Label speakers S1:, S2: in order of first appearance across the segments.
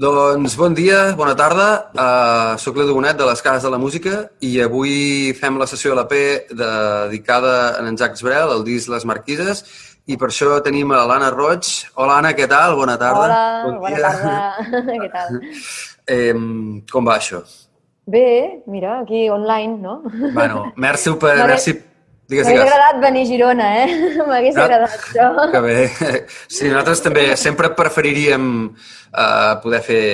S1: Doncs bon dia, bona tarda. Uh, soc l'Edu Bonet de les Cases de la Música i avui fem la sessió de la P dedicada a en Jacques Brel, el disc Les Marquises, i per això tenim a l'Anna Roig. Hola, Anna, què tal? Bona tarda.
S2: Hola, bon bona tarda. què tal?
S1: Eh, com va això?
S2: Bé, mira, aquí online, no?
S1: Bueno, merci per... Merci,
S2: Digues, M'hagués agradat venir a Girona, eh? M'hagués no? agradat això.
S1: Que bé. Sí, nosaltres també sempre preferiríem uh, poder fer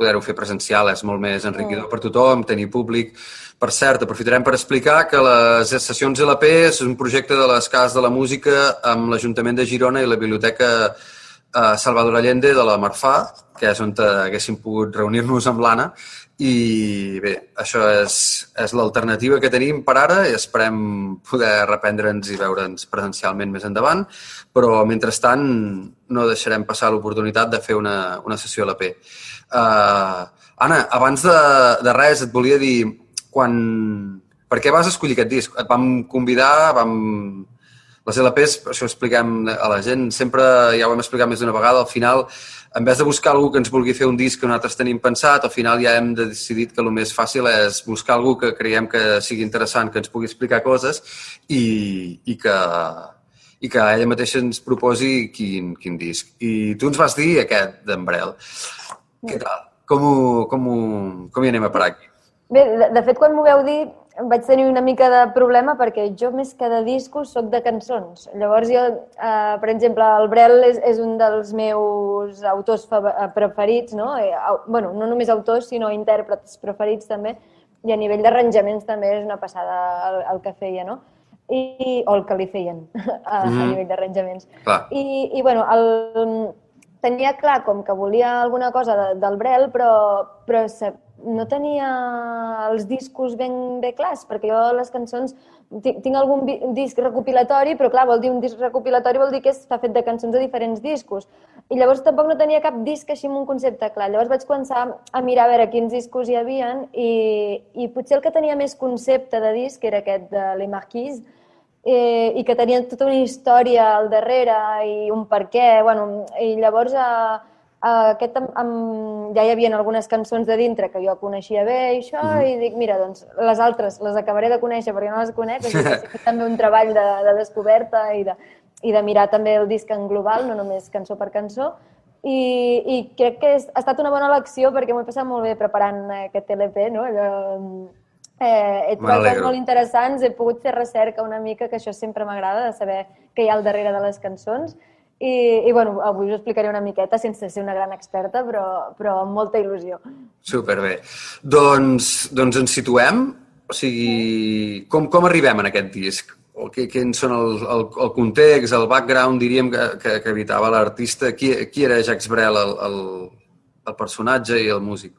S1: poder-ho fer presencial, és molt més enriquidor mm. per tothom, tenir públic. Per cert, aprofitarem per explicar que les sessions LP és un projecte de les Cases de la Música amb l'Ajuntament de Girona i la Biblioteca uh, Salvador Allende de la Marfà, que és on haguéssim pogut reunir-nos amb l'Anna, i bé, això és, és l'alternativa que tenim per ara i esperem poder reprendre'ns i veure'ns presencialment més endavant, però mentrestant no deixarem passar l'oportunitat de fer una, una sessió a la. Uh, Anna, abans de, de res et volia dir quan... Per què vas escollir aquest disc? Et vam convidar, vam... Les LPs, això ho expliquem a la gent, sempre, ja ho hem explicat més d'una vegada, al final en vez de buscar algú que ens vulgui fer un disc que nosaltres tenim pensat, al final ja hem decidit que el més fàcil és buscar algú que creiem que sigui interessant, que ens pugui explicar coses i, i que, i que ella mateixa ens proposi quin, quin disc. I tu ens vas dir aquest d'Embrel. Què tal? Com, ho, com, ho, com hi anem a parar aquí?
S2: Bé, de, de fet, quan m'ho veu dir, vaig tenir una mica de problema perquè jo més que de discos sóc de cançons. Llavors jo, eh, per exemple, el Brel és, és un dels meus autors eh, preferits, no? Eh, bueno, no només autors, sinó intèrprets preferits també, i a nivell d'arranjaments també és una passada el, el que feia, no? I, o el que li feien a, mm. a nivell d'arranjaments. I, I, bueno, el, tenia clar com que volia alguna cosa de, del Brel, però, però no tenia els discos ben bé clars, perquè jo les cançons... Tinc algun disc recopilatori, però clar, vol dir un disc recopilatori vol dir que està fet de cançons de diferents discos. I llavors tampoc no tenia cap disc així amb un concepte clar. Llavors vaig començar a mirar a veure quins discos hi havien i, i potser el que tenia més concepte de disc era aquest de Les Marquises, eh, i que tenia tota una història al darrere i un per què. Bueno, I llavors... Eh, aquest, amb, ja hi havia algunes cançons de dintre que jo coneixia bé i això, mm -hmm. i dic, mira, doncs les altres les acabaré de conèixer perquè no les conec, així que també un treball de, de descoberta i de, i de mirar també el disc en global, no només cançó per cançó, i, i crec que és, ha estat una bona elecció perquè m'ho he passat molt bé preparant aquest LP, no? Allò, eh, he trobat coses molt interessants, he pogut fer recerca una mica, que això sempre m'agrada, de saber què hi ha al darrere de les cançons, i, i bueno, avui us explicaré una miqueta sense ser una gran experta, però, però amb molta il·lusió.
S1: Superbé. Doncs, doncs ens situem? O sigui, com, com arribem en aquest disc? O què, quins són el, el, el context, el background, diríem, que, que, que evitava l'artista? Qui, qui era Jacques Brel, el, el, el personatge i el músic?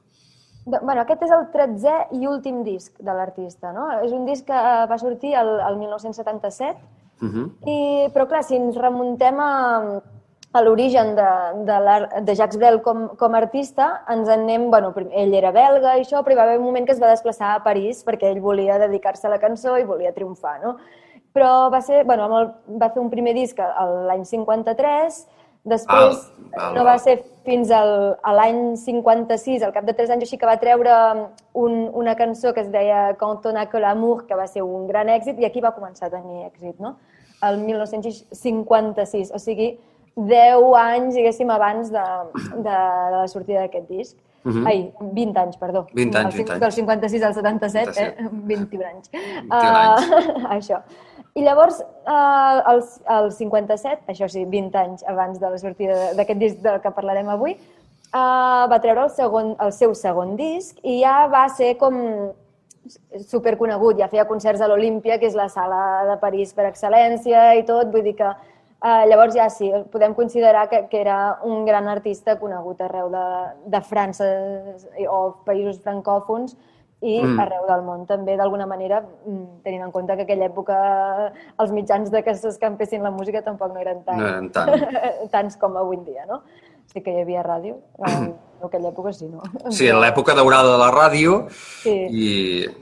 S2: Bueno, aquest és el 13è i últim disc de l'artista, no? És un disc que va sortir el, el 1977 Uh -huh. I, però clar, si ens remuntem a, a l'origen de, de, de Jacques Brel com, com a artista, ens en anem... Bueno, ell era belga i això, però hi va haver un moment que es va desplaçar a París perquè ell volia dedicar-se a la cançó i volia triomfar, no? Però va ser... Bueno, va fer un primer disc l'any 53, després ah, no va ser fins al, a l'any 56, al cap de tres anys així, que va treure un, una cançó que es deia Quand on a que l'amour, que va ser un gran èxit, i aquí va començar a tenir èxit, no? El 1956, o sigui, 10 anys, diguéssim, abans de, de, de la sortida d'aquest disc. Uh mhm. -huh. Ai, 20 anys, perdó.
S1: 20 anys, 20 anys.
S2: Del 56 al 77, 77. eh? 21 anys. 21 anys. Uh, això. I llavors, uh, el, el 57, això sí, 20 anys abans de la sortida d'aquest disc del que parlarem avui, uh, va treure el, segon, el seu segon disc i ja va ser com superconegut, ja feia concerts a l'Olímpia, que és la sala de París per excel·lència i tot, vull dir que eh, llavors ja sí, podem considerar que, que era un gran artista conegut arreu de, de França o països francòfons i mm. arreu del món també, d'alguna manera, mm, tenint en compte que aquella època els mitjans de que s'escampessin la música tampoc no eren, tan,
S1: no eren tant.
S2: tants com avui en dia, no? Sí que hi havia ràdio, en aquella època sí, no?
S1: Sí, en l'època daurada de la ràdio sí. i...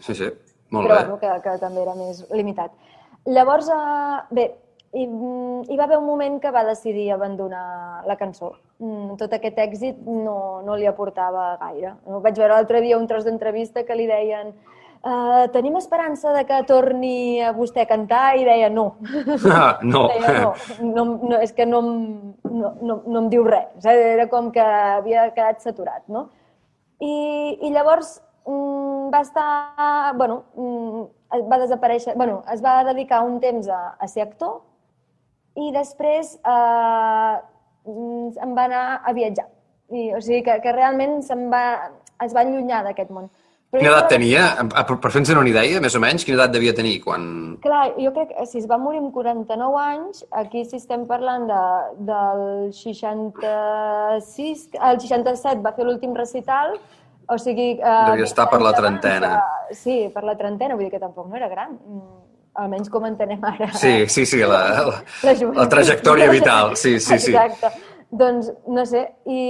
S1: Sí, sí, molt
S2: Però,
S1: bé.
S2: Però bueno, que, que també era més limitat. Llavors, eh, bé, i mm, hi va haver un moment que va decidir abandonar la cançó. Mm, tot aquest èxit no, no li aportava gaire. Vaig veure l'altre dia un tros d'entrevista que li deien uh, tenim esperança de que torni a vostè a cantar i deia no.
S1: Ah, no.
S2: deia, no, no, no, és que no, no, no, no em diu res. Era com que havia quedat saturat, no? I, i llavors mm, va estar, bueno, mm, va desaparèixer, bueno, es va dedicar un temps a, a ser actor i després eh, em va anar a viatjar. I, o sigui que, que realment se'n va, es va allunyar d'aquest món.
S1: Però quina edat tenia? Per fer-nos una idea, més o menys, quina edat devia tenir quan...
S2: Clar, jo crec que si es va morir amb 49 anys, aquí si estem parlant de, del 66, el 67 va fer l'últim recital, o sigui...
S1: Eh, devia estar per la trentena.
S2: De, sí, per la trentena, vull dir que tampoc no era gran mm, almenys com entenem ara.
S1: Sí, sí, sí, la, la, la, la trajectòria vital, sí, sí, sí.
S2: Exacte. Doncs, no sé, i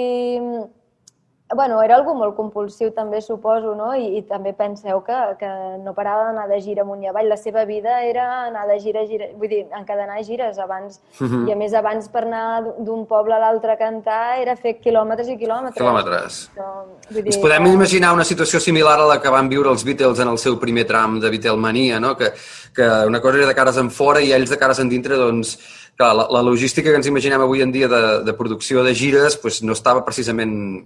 S2: bueno, era algú molt compulsiu també, suposo, no? I, i també penseu que, que no parava d'anar de gira amunt i avall. La seva vida era anar de gira gira, vull dir, encadenar gires abans. Uh mhm. -huh. I a més, abans per anar d'un poble a l'altre a cantar era fer quilòmetres i quilòmetres.
S1: Quilòmetres. Però, vull dir, Ens podem que... imaginar una situació similar a la que van viure els Beatles en el seu primer tram de Beatlemania, no? Que, que una cosa era de cares en fora i ells de cares en dintre, doncs, clar, la, la logística que ens imaginem avui en dia de, de producció de gires doncs, no estava precisament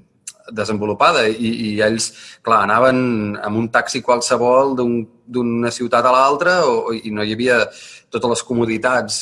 S1: desenvolupada i, i ells, clar, anaven amb un taxi qualsevol d'una un, ciutat a l'altra i no hi havia totes les comoditats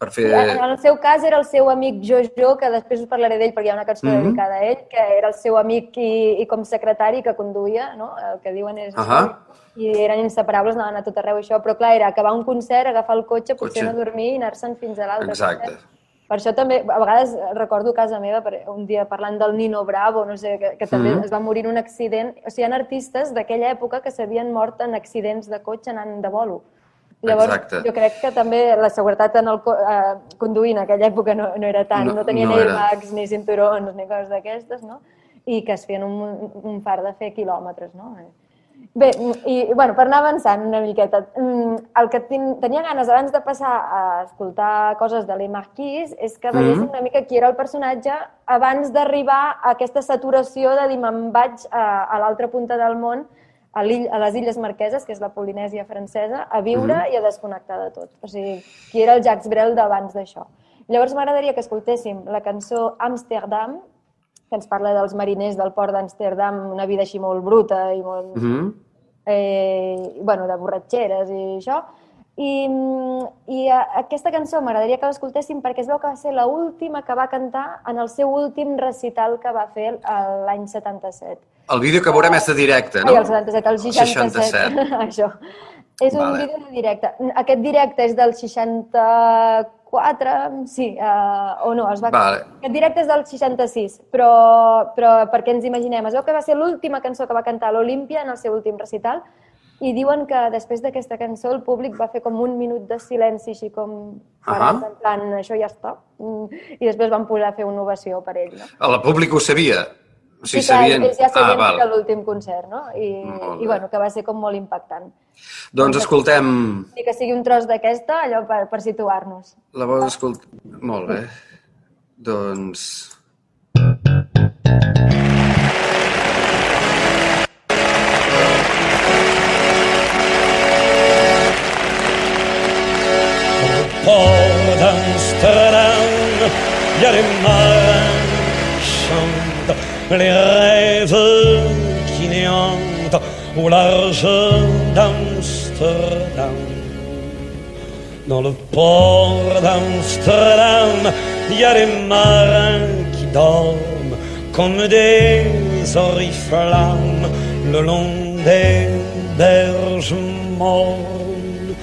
S1: per fer...
S2: En el seu cas era el seu amic Jojo, que després us parlaré d'ell perquè hi ha una cançó mm -hmm. dedicada a ell, que era el seu amic i, i com secretari que conduïa, no? el que diuen és... Uh -huh. I eren inseparables, anaven a tot arreu això, però clar, era acabar un concert, agafar el cotxe, potser cotxe. no dormir i anar-se'n fins a l'altre
S1: Exacte. Concert
S2: per això també, a vegades recordo casa meva, un dia parlant del Nino Bravo, no sé, que, que també mm. es va morir en un accident. O sigui, hi ha artistes d'aquella època que s'havien mort en accidents de cotxe anant de bolo. Llavors, Exacte. jo crec que també la seguretat en el eh, conduint en aquella època no, no era tant, no, no tenien no airbags ni cinturons ni coses d'aquestes, no? I que es feien un, un far de fer quilòmetres, no? Bé, i bueno, per anar avançant una miqueta, mm, el que tenia ganes abans de passar a escoltar coses de l'Emarquís és que veiéssim mm -hmm. una mica qui era el personatge abans d'arribar a aquesta saturació de dir me'n vaig a, a l'altra punta del món, a, a les Illes Marqueses, que és la Polinèsia francesa, a viure mm -hmm. i a desconnectar de tot. O sigui, qui era el Jacques Brel d'abans d'això. Llavors m'agradaria que escoltéssim la cançó Amsterdam, que ens parla dels mariners del port d'Amsterdam, una vida així molt bruta i molt... Mm -hmm. eh, bueno, de borratxeres i això. I, i aquesta cançó m'agradaria que l'escoltéssim perquè es veu que va ser l'última que va cantar en el seu últim recital que va fer l'any 77.
S1: El vídeo que veurem és de directe, no?
S2: Sí, el 77, el 67. 67. això. És un vale. vídeo de directe. Aquest directe és del 64 4, sí, uh, o no, es va... Vale. Aquest directe és del 66, però, però perquè ens imaginem, es veu que va ser l'última cançó que va cantar l'Olímpia en el seu últim recital i diuen que després d'aquesta cançó el públic va fer com un minut de silenci així com uh -huh. en plan, això ja està. I després van posar a fer una ovació per ell, no?
S1: El públic ho sabia?
S2: O sigui, sí, sabien... ells ja sabien ah, que l'últim concert, no? I, I bueno, que va ser com molt impactant.
S1: Doncs escoltem...
S2: Ni que sigui un tros d'aquesta, allò per, per situar-nos.
S1: La vols escoltar... Molt bé. Doncs... port d'Amsterdam, il y a les rêves qui néantent au large d'Amsterdam. Dans le port d'Amsterdam, il y a des marins qui dorment comme des oriflammes le long des berges mornes.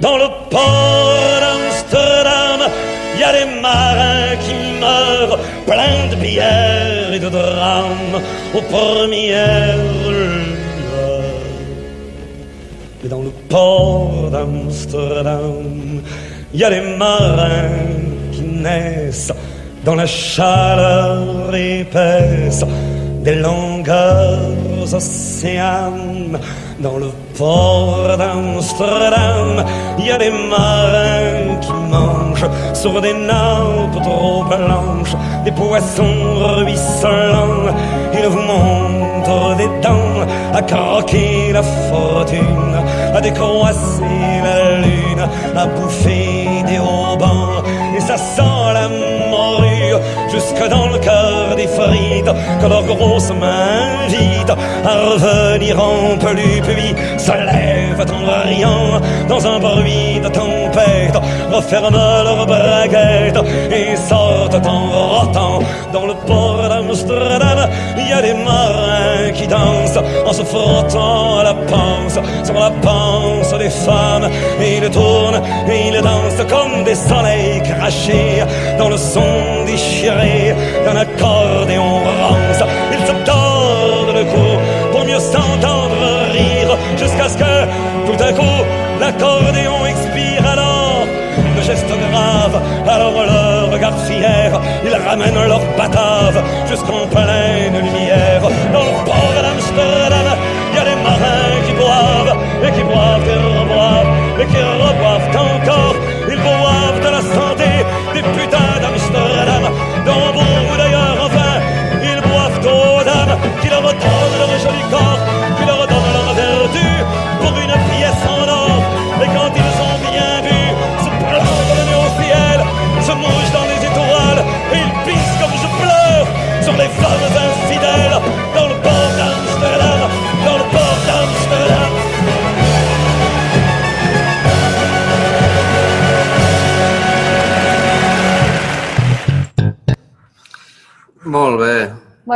S1: Dans le port d'Amsterdam, y a des marins qui meurent pleins de bière et de drames aux premières lueurs. Et dans le port d'Amsterdam, il y a des marins qui naissent dans la chaleur épaisse des longueurs océanes. Dans le port d'Amsterdam, il y a des marins qui mangent
S3: sur des nappes trop blanches, des poissons ruisselants. Il vous montre des dents à croquer la fortune, à décroisser la lune, à bouffer des haubans. Et ça sent la morue jusque dans le cœur des frites que leurs grosses mains invitent à revenir en plus puis se lèvent en riant dans un bruit de tempête, referment leurs braguettes et sortent en rotant dans le port d'Amsterdam. Il y a des marins qui dansent en se frottant à la panse sur la panse des femmes ils tournent et ils dansent comme des soleils crachés dans le son déchiré d'un accordéon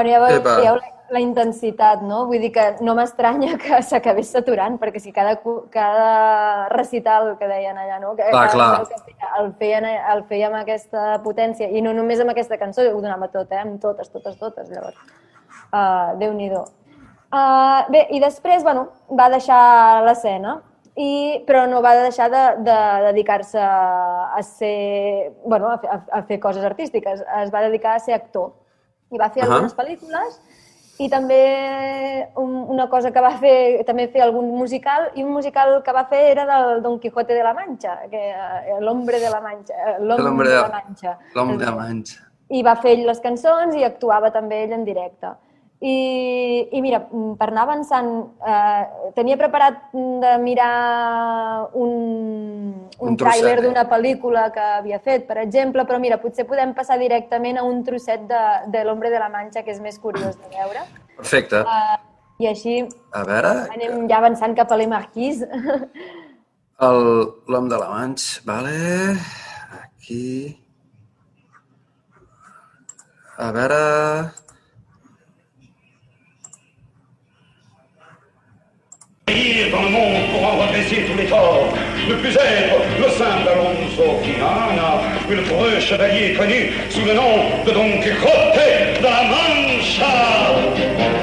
S2: Bueno, ja veieu,
S1: Epa.
S2: veieu la, la intensitat, no? Vull dir que no m'estranya que s'acabés saturant, perquè si cada, cada recital que deien allà, no? Que,
S1: Clar,
S2: que
S1: clar.
S2: El, castellà, el, feien, el feia amb aquesta potència, i no només amb aquesta cançó, ho donava tot, eh? Amb totes, totes, totes, llavors. Uh, Déu-n'hi-do. Uh, bé, i després, bueno, va deixar l'escena, i, però no va deixar de, de dedicar-se a ser, bueno, a, a, a fer coses artístiques. Es va dedicar a ser actor. I va fer
S1: Ahà.
S2: algunes pel·lícules i també un, una cosa que va fer, també fer algun musical, i un musical que va fer era del Don Quijote de la Mancha, que eh, l'Hombre de la Mancha. eh, L'Hombre de, la Mancha.
S1: L'home de la manxa.
S2: I va fer ell les cançons i actuava també ell en directe. I, i mira, mm, per anar avançant, eh, tenia preparat de mirar un, un,
S1: Un
S2: tràiler
S1: trosset.
S2: d'una pel·lícula que havia fet, per exemple, però mira, potser podem passar directament a un trosset de, de l'Hombre de la Mancha, que és més curiós de veure.
S1: Perfecte.
S2: Uh, I així
S1: A veure,
S2: anem ja avançant cap a l'Emarquís.
S1: el- l'home de la manxa, vale. Aquí. A veure...
S4: Dans le monde pour en redresser tous les torts. Ne plus être le simple Alonso le preux chevalier connu sous le nom de Don Quixote de la Mancha.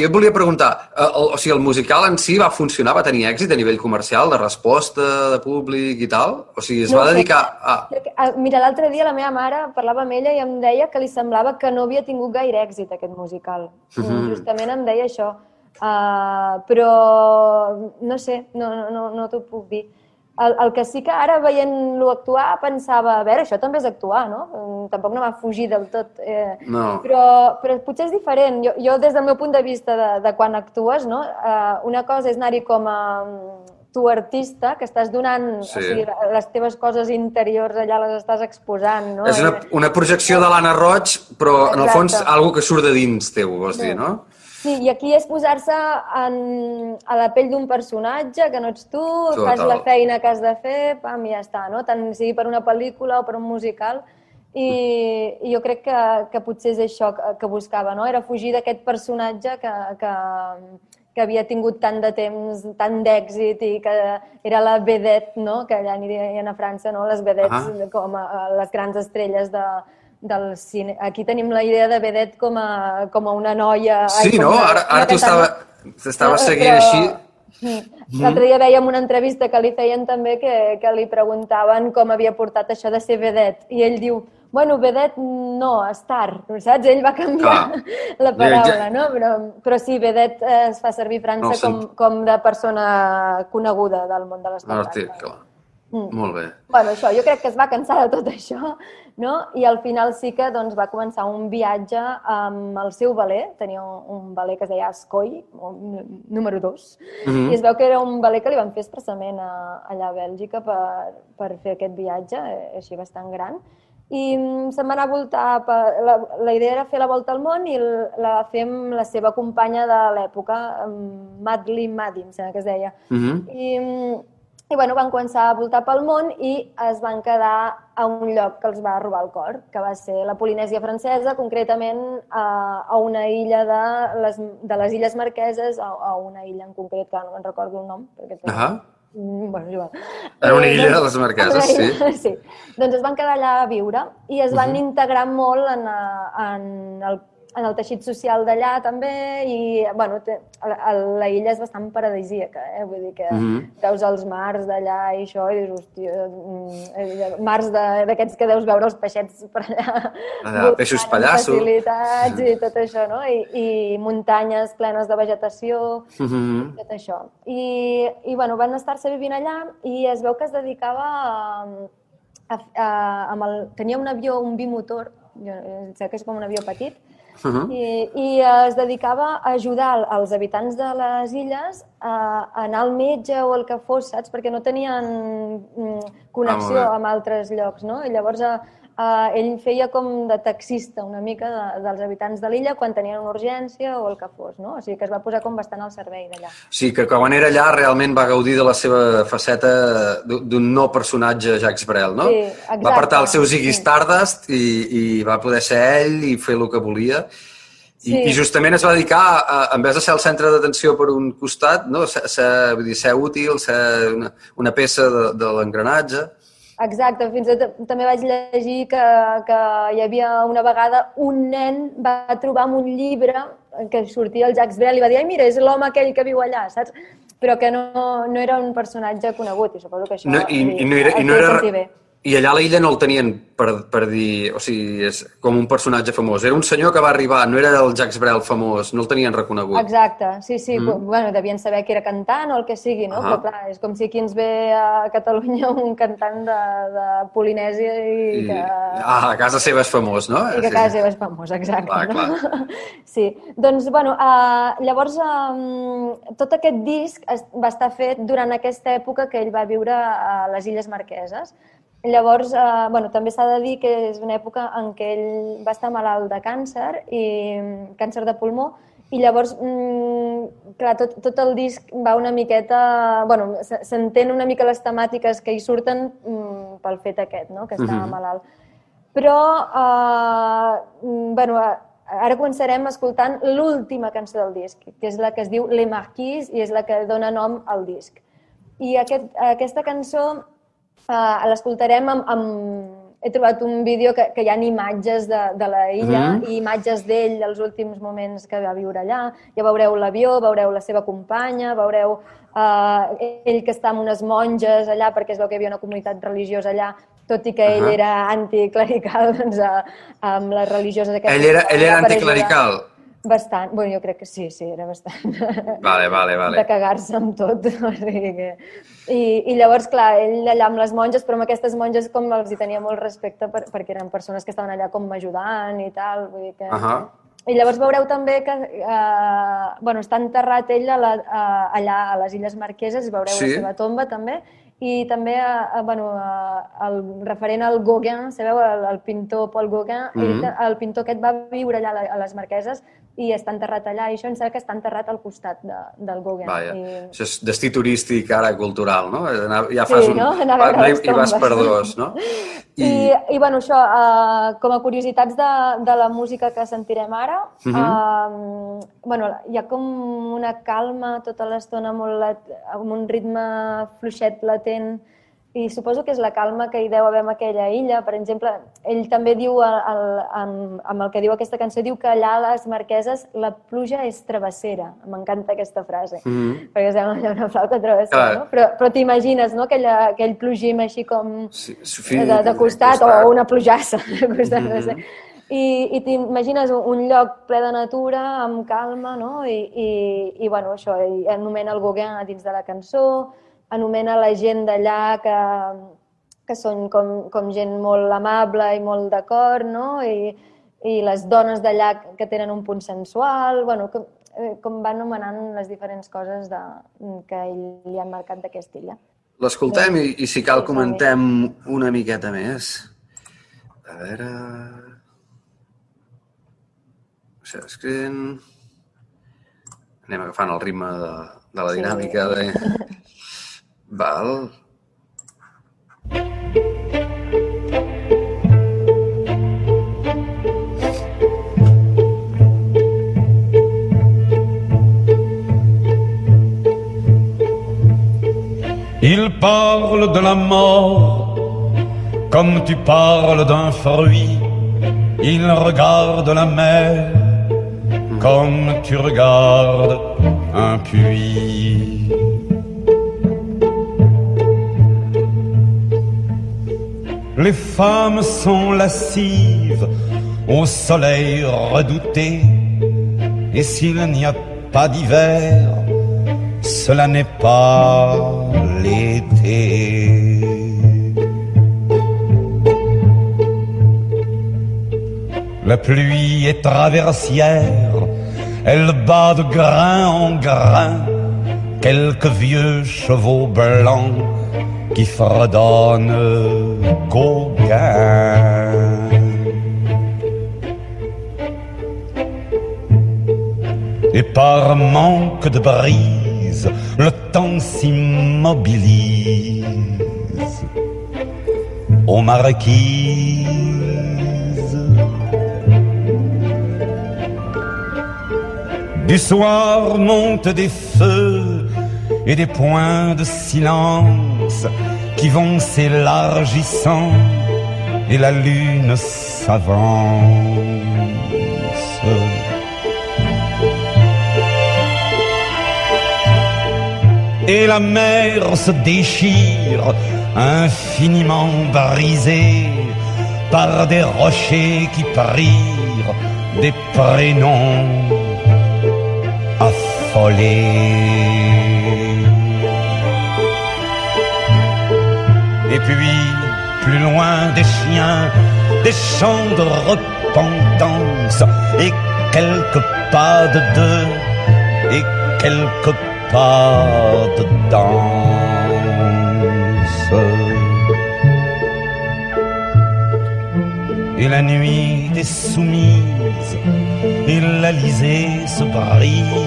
S1: Jo et volia preguntar, eh, el, o sigui, el musical en si va funcionar, va tenir èxit a nivell comercial, de resposta de públic i tal? O sigui, es
S2: No
S1: va dedicar a...
S2: Ah, Mira, l'altre dia la meva mare parlava amb ella i em deia que li semblava que no havia tingut gaire èxit aquest musical.
S1: Mhm.
S2: Justament em deia això. Uh, però no sé, no, no, no, no t'ho puc dir. El, el que sí que ara veient-lo actuar pensava, a veure, això també és actuar, no? Mm, Tampoc no va fugir del tot. Eh,
S1: No.
S2: però, però potser és diferent. Jo, jo des del meu punt de vista de, de quan actues, no? Eh, una cosa és anar-hi com a mm, tu artista, que estàs donant
S1: Sí.
S2: o sigui, les teves coses interiors allà les estàs exposant, no?
S1: És una, una projecció de l'Anna Roig, però en el fons
S2: Exacte.
S1: algo que surt de dins teu, vols dir, no?
S2: Sí, i aquí és posar-se a la pell d'un personatge, que no ets tu,
S1: Total.
S2: fas la feina que has de fer, pam, i ja està, no? Tant sigui per una pel·lícula o per un musical. I, i jo crec que, que potser és això que, que buscava, no? Era fugir d'aquest personatge que, que, que havia tingut tant de temps, tant d'èxit i que era la vedette, no? Que allà n'hi deien a França, no? Les vedettes
S1: Ah.
S2: com a, a les grans estrelles de, del cine. Aquí tenim la idea de vedette com a, com a una noia... ai,
S1: Sí,
S2: com
S1: no?
S2: una-
S1: Ara, ara
S2: catalana.
S1: estava, t'estava
S2: Eh,
S1: seguint
S2: però-
S1: així.
S2: Mm. L'altre dia vèiem una entrevista que li feien també que, que li preguntaven com havia portat això de ser vedet i ell diu, bueno, vedet no, star, saps? Ell va canviar
S1: Clar.
S2: la paraula,
S1: Ja-
S2: no? Però, però sí, vedet eh, es fa servir a França
S1: No,
S2: com, com de persona coneguda del món de l'espectacle.
S1: Article.
S2: Mm.
S1: Molt bé.
S2: Bueno, això, jo crec que es va cansar de tot això, no? I al final sí que doncs, va començar un viatge amb el seu valer, tenia un, valer que es deia Ascoi, un- número 2,
S1: Mhm.
S2: i es veu que era un valer que li van fer expressament a, allà a Bèlgica per, per fer aquest viatge, eh, així bastant gran. I mm, se'n va anar a voltar, per, la, la idea era fer la volta al món i la va fer amb la seva companya de l'època, Madly Maddy, em sembla que es deia.
S1: Mhm.
S2: I, mm, i bueno, van començar a voltar pel món i es van quedar a un lloc que els va robar el cor, que va ser la Polinèsia francesa, concretament a, a una illa de les, de les Illes Marqueses, a, a una illa en concret, que no me'n recordo el nom. Perquè té-
S1: Ahà.
S2: Mm, Bueno, igual.
S1: Era una
S2: Eh,
S1: illa de les Marqueses, sí.
S2: sí. Doncs es van quedar allà a viure i es van
S1: Mhm.
S2: integrar molt en, eh, en, el, en el teixit social d'allà també i, bueno, té, la, la illa és bastant paradisíaca, eh? Vull dir que
S1: Mhm.
S2: veus els mars d'allà i això i dius, hòstia, mm, mars de- d'aquests que deus veure els peixets per allà.
S1: Allà,
S2: voltant
S1: peixos
S2: amb
S1: pallasso.
S2: Facilitats i tot això, no? I, i muntanyes plenes de vegetació
S1: Mhm.
S2: tot això. I, i bueno, van estar-se vivint allà i es veu que es dedicava a, a, a, amb el, tenia un avió, un bimotor, jo, sembla que és com un avió petit,
S1: Mhm.
S2: i, i es dedicava a ajudar els habitants de les illes a, a anar al metge o el que fos, saps? Perquè no tenien mm, connexió
S1: Ah, molt bé.
S2: amb altres llocs, no? I llavors eh, eh, ell feia com de taxista una mica de, dels habitants de l'illa quan tenien una urgència o el que fos, no? O sigui que es va posar com bastant al servei d'allà.
S1: Sí, que quan era allà realment va gaudir de la seva faceta d'un no personatge Jacques Brel, no?
S2: Sí, exacte.
S1: Va apartar el seu Ziggy
S2: Sí.
S1: Stardust i, i va poder ser ell i fer el que volia. I,
S2: Sí.
S1: I justament es va dedicar, a, en vez de ser el centre d'atenció per un costat, no? ser, ser, vull dir, ser útil, ser una, una peça de, de l'engranatge.
S2: Exacte, fins i tot també vaig llegir que, que hi havia una vegada un nen va trobar amb un llibre que sortia el Jacques Brel i va dir, ai mira, és l'home aquell que viu allà, saps? Però que no, no era un personatge conegut i suposo que això
S1: No, i, i, no era, i, no era. I allà a la illa no el tenien per, per dir... O sigui, és com un personatge famós. Era un senyor que va arribar, no era el Jacques Brel famós, no el tenien reconegut.
S2: Exacte, sí, sí.
S1: Mm.
S2: Bueno, devien saber que era cantant o el que sigui, no?
S1: Ah.
S2: Però clar, és com si aquí ens ve a Catalunya un cantant de, de Polinèsia i,
S1: I,
S2: que...
S1: ah, a casa seva és famós, no?
S2: I que a casa seva és famós, exacte.
S1: Clar,
S2: no? Sí, doncs, bueno, uh, llavors uh, tot aquest disc va estar fet durant aquesta època que ell va viure a les Illes Marqueses. Llavors, uh, bueno, també s'ha de dir que és una època en què ell va estar malalt de càncer, i càncer de pulmó, i llavors, mm, clar, tot, tot el disc va una miqueta... Bueno, s'entén una mica les temàtiques que hi surten mm, pel fet aquest, no?, que estava
S1: Mhm.
S2: malalt. Però, eh, mm, bueno, eh, ara començarem escoltant l'última cançó del disc, que és la que es diu Le Marquise i és la que dona nom al disc. I aquest, aquesta cançó eh, l'escoltarem amb, amb... He trobat un vídeo que, que hi ha imatges de, de la illa
S1: Mhm.
S2: i imatges d'ell els últims moments que va viure allà. Ja veureu l'avió, veureu la seva companya, veureu eh, ell que està amb unes monges allà perquè es veu que hi havia una comunitat religiosa allà, tot i que ell
S1: Ahà.
S2: era anticlerical doncs, a, amb les religioses.
S1: Ell era, ell era
S2: ajudar. Bastant, bueno, jo crec que sí, sí, era bastant
S1: Vale, vale,
S2: de
S1: vale.
S2: cagar-se amb tot. O sigui que... I, I llavors, clar, ell allà amb les monges, però amb aquestes monges com els hi tenia molt respecte per, perquè eren persones que estaven allà com ajudant i tal. Vull dir que...
S1: Ahà.
S2: I llavors veureu també que eh, bueno, està enterrat ell a la, a, allà a les Illes Marqueses, veureu
S1: Sí.
S2: la seva tomba també, i també a, a, bueno, a, el referent al Gauguin, sabeu, el, el pintor Paul Gauguin, ell,
S1: Mhm.
S2: ta- el pintor aquest va viure allà a les Marqueses i està enterrat allà, i això em sembla que està enterrat al costat de, del Gauguin.
S1: Vaja,
S2: I...
S1: això és destí turístic ara cultural, no? Anar- Ja fas
S2: Sí,
S1: un...
S2: no? Anar a veure
S1: i- I vas per dos, no?
S2: I, i bueno, això, uh, com a curiositats de, de la música que sentirem ara, uh
S1: Mhm.
S2: bueno, hi ha com una calma tota l'estona molt lat, amb un ritme fluixet, latent, i suposo que és la calma que hi deu haver en aquella illa. Per exemple, ell també diu, el, el, amb, amb el que diu aquesta cançó, diu que allà a les Marqueses la pluja és travessera. M'encanta aquesta frase,
S1: Mhm.
S2: perquè sembla allò una flauta travessera,
S1: Clar.
S2: no? Però, però t'imagines, no?, aquella, aquell plogim així com
S1: Sí, sí,
S2: de, de costat, o una plujassa de costat, no
S1: Mhm.
S2: sé. I, i t'imagines un, lloc ple de natura, amb calma, no? I, i, i bueno, això, i anomena el Gauguin dins de la cançó, anomena la gent d'allà que, que són com, com gent molt amable i molt d'acord, no? I, i les dones d'allà que tenen un punt sensual, bueno, com, eh, com va anomenant les diferents coses de, que ell li han marcat d'aquesta illa.
S1: L'escoltem i, i si cal
S2: Sí,
S1: comentem una miqueta més. A veure... Escrivint... Anem agafant el ritme de, de la
S2: Sí.
S1: dinàmica de...
S3: Il parle de la mort comme tu parles d'un fruit. Il regarde la mer comme tu regardes un puits. Les femmes sont lascives au soleil redouté. Et s'il n'y a pas d'hiver, cela n'est pas l'été. La pluie est traversière, elle bat de grain en grain quelques vieux chevaux blancs qui fredonnent Gauguin. Et par manque de brise, le temps s'immobilise aux marquises. Du soir montent des feux et des points de silence qui vont s'élargissant et la lune s'avance. et la mer se déchire, infiniment brisée par des rochers qui prirent des prénoms affolés. Puis, plus loin des chiens, des chants de repentance, et quelques pas de deux, et quelques pas de danse. Et la nuit est soumise, et l'Alizé se brise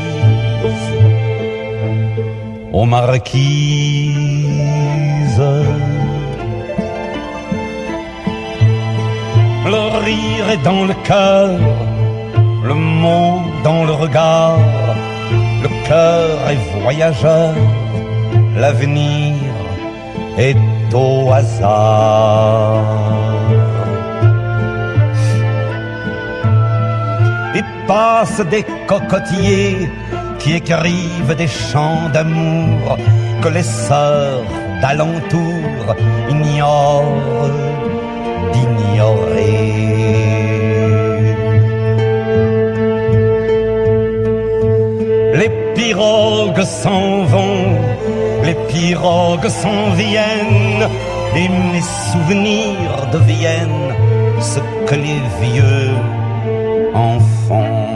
S3: aux marquises. Le rire est dans le cœur, le mot dans le regard, le cœur est voyageur, l'avenir est au hasard. Et passent des cocotiers qui écrivent des chants d'amour que les sœurs d'alentour ignorent. Les pirogues s'en vont, les pirogues s'en viennent, et mes souvenirs deviennent ce que les vieux en font.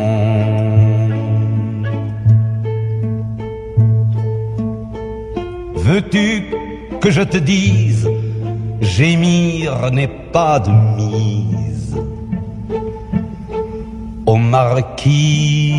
S3: Veux-tu que je te dise, gémir n'est pas de mise. Au
S5: aux marquises.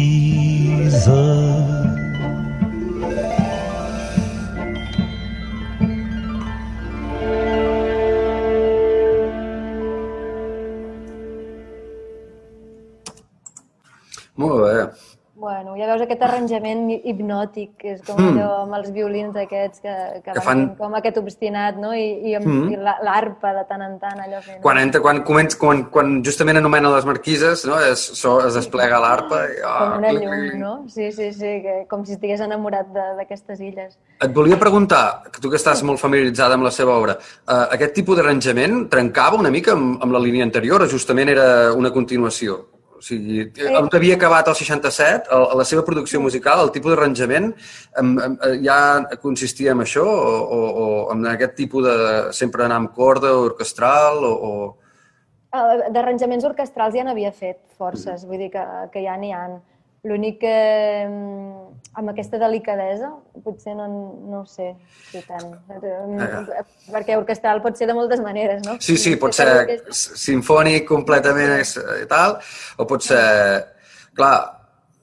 S2: Hipnòtic, que és com allò amb els violins aquests que, que.
S1: Que fan-
S2: com aquest obstinat, no? I, i, amb, i la- l'arpa de tant en tant, allò fent...
S1: Quan, entra, quan, començ, quan, quan justament anomena les marquises, no? es, so, es desplega l'arpa. i,
S2: Com
S1: ah,
S2: una llum, no? Sí, sí, sí, que, com si estigués enamorat d'aquestes illes.
S1: Et volia preguntar, que tu que estàs molt familiaritzada amb la seva obra, eh, aquest tipus d'arranjament trencava una mica amb, amb la línia anterior o justament era una continuació? O sigui, on havia acabat el 67, el, la seva producció musical, el tipus d'arranjament, eh, ja consistia en això? O, o, o en aquest tipus de sempre anar amb corda orquestral o... o...
S2: Eh, D'arranjaments orquestrals ja n'havia fet forces, vull dir que, que ja n'hi ha. L'únic que mm, amb aquesta delicadesa potser no, no ho sé si tant. Eh, Perquè orquestral pot ser de moltes maneres, no?
S1: Sí, sí, pot ser sinfònic completament i tal, o pot ser... Clar,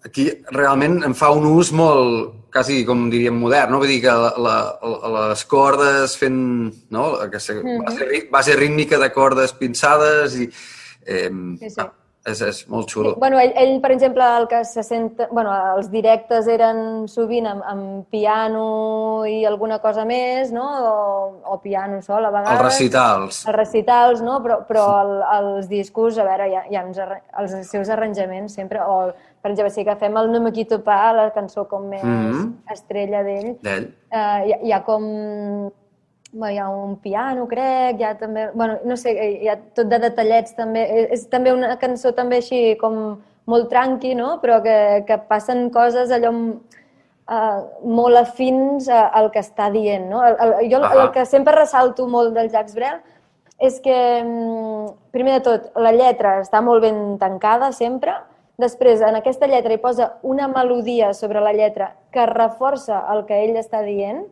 S1: aquí realment en fa un ús molt, quasi com diríem modern, no? Vull dir que la, la, les cordes fent, no? Aquesta base, rí- base rítmica de cordes pinçades i... Eh,
S2: Sí, sí.
S1: ah, és, és molt xulo.
S2: Sí, bueno, ell, ell, per exemple, el que se sent... Bueno, els directes eren sovint amb, amb piano i alguna cosa més, no? O, o piano sol, a vegades.
S1: Els recitals.
S2: Els recitals, no? Però, però el, els discos, a veure, hi ha, hi ha uns, els seus arranjaments sempre, o, per exemple, si agafem el No me quito pa, la cançó com més
S1: Mhm.
S2: estrella d'ell, eh, hi, hi ha com... Hi ha un piano, crec, hi ha també... Bueno, no sé, hi ha tot de detallets també. És, és també una cançó també així com molt tranqui, no? Però que, que passen coses allò uh, molt afins a- al que està dient, no? El, el, jo el,
S1: Ahà.
S2: el que sempre ressalto molt del Jacques Brel és que, mm, primer de tot, la lletra està molt ben tancada sempre, després en aquesta lletra hi posa una melodia sobre la lletra que reforça el que ell està dient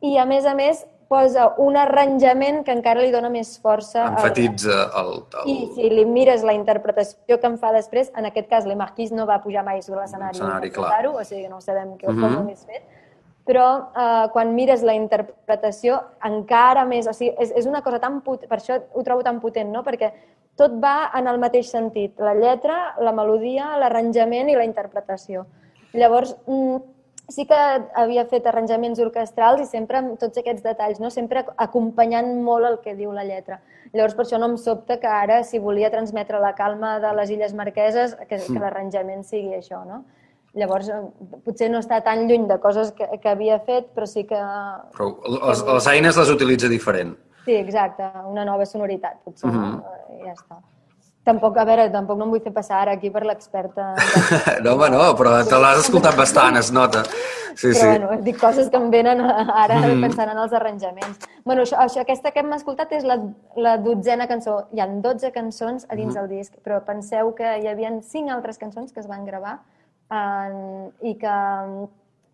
S2: i, a més a més, posa un arranjament que encara li dona més força.
S1: Enfatitza el... el...
S2: I si li mires la interpretació que en fa després, en aquest cas, Le Marquis no va pujar mai sobre l'escenari
S1: L'escenari, clar.
S2: o sigui no sabem què,
S1: Mhm.
S2: com ho hagués fet, però eh, quan mires la interpretació encara més, o sigui, és, és una cosa tan potent, per això ho trobo tan potent, no? perquè tot va en el mateix sentit, la lletra, la melodia, l'arranjament i la interpretació. Llavors, mm, sí que havia fet arranjaments orquestrals i sempre amb tots aquests detalls, no? sempre acompanyant molt el que diu la lletra. Llavors, per això no em sobta que ara, si volia transmetre la calma de les Illes Marqueses, que, que l'arranjament sigui això, no? Llavors, potser no està tan lluny de coses que, que havia fet, però sí que...
S1: Però les, les eines les utilitza diferent.
S2: Sí, exacte, una nova sonoritat, potser,
S1: Mhm.
S2: no? I ja està. Tampoc, a veure, tampoc no em vull fer passar ara aquí per l'experta.
S1: No, home, no, però te l'has escoltat bastant, es nota. Sí,
S2: Però
S1: sí.
S2: bueno, dic coses que em venen ara mm. pensant en els arranjaments. Bueno, això, això, aquesta que hem escoltat és la, la dotzena cançó. Hi han 12 cançons a dins del disc, però penseu que hi havia cinc altres cançons que es van gravar en, i, que,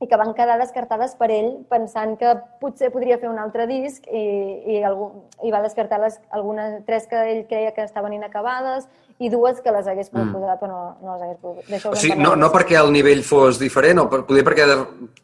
S2: i que van quedar descartades per ell pensant que potser podria fer un altre disc i, i, algú, i va descartar les, algunes, tres que ell creia que estaven inacabades i dues que les hagués pogut posar, però no, no les hagués pogut. D'això
S1: O sigui, no, no perquè el nivell fos diferent, o per, poder perquè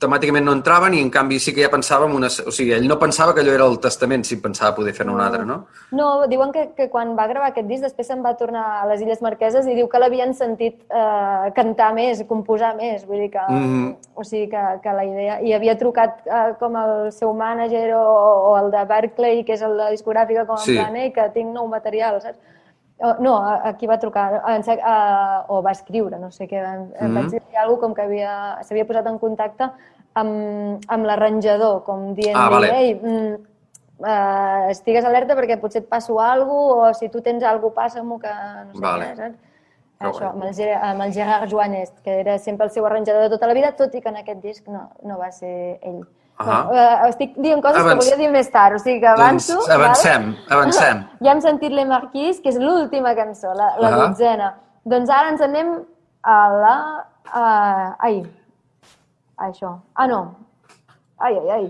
S1: temàticament no entraven i en canvi sí que ja pensava en una... O sigui, ell no pensava que allò era el testament si pensava poder fer-ne un altre, no?
S2: No, diuen que, que quan va gravar aquest disc després se'n va tornar a les Illes Marqueses i diu que l'havien sentit eh, cantar més, composar més, vull dir que,
S1: Mhm.
S2: o sigui que, que la idea... I havia trucat eh, com el seu mànager o, o el de Berkeley, que és el de discogràfica, com en
S1: Sí.
S2: plan, "Ei, que tinc nou material, saps? O, no, a, a qui va trucar? Sec, a, o va escriure, no sé què. Em, em
S1: Mhm.
S2: vaig dir alguna com que havia- s'havia posat en contacte amb, amb l'arranjador, com dient-li,
S1: Ah, vale.
S2: ei, mm, uh, estigues alerta perquè potser et passo alguna cosa, o si tu tens alguna cosa, passa-m'ho que no sé
S1: Vale.
S2: què, saps?
S1: Que
S2: Això, amb el, Ger- amb el Gerard Joanest, que era sempre el seu arranjador de tota la vida, tot i que en aquest disc no, no va ser ell.
S1: Ahà.
S2: Bueno, uh, estic dient coses
S1: Avanç-
S2: que volia dir més tard, o sigui que avanço.
S1: Doncs avancem, avancem.
S2: Ja hem sentit Le Marquis, que és l'última cançó, la, la
S1: Ahà.
S2: dotzena. Doncs ara ens anem a la... A, ai, a això. Ah, no. Ai, ai, ai.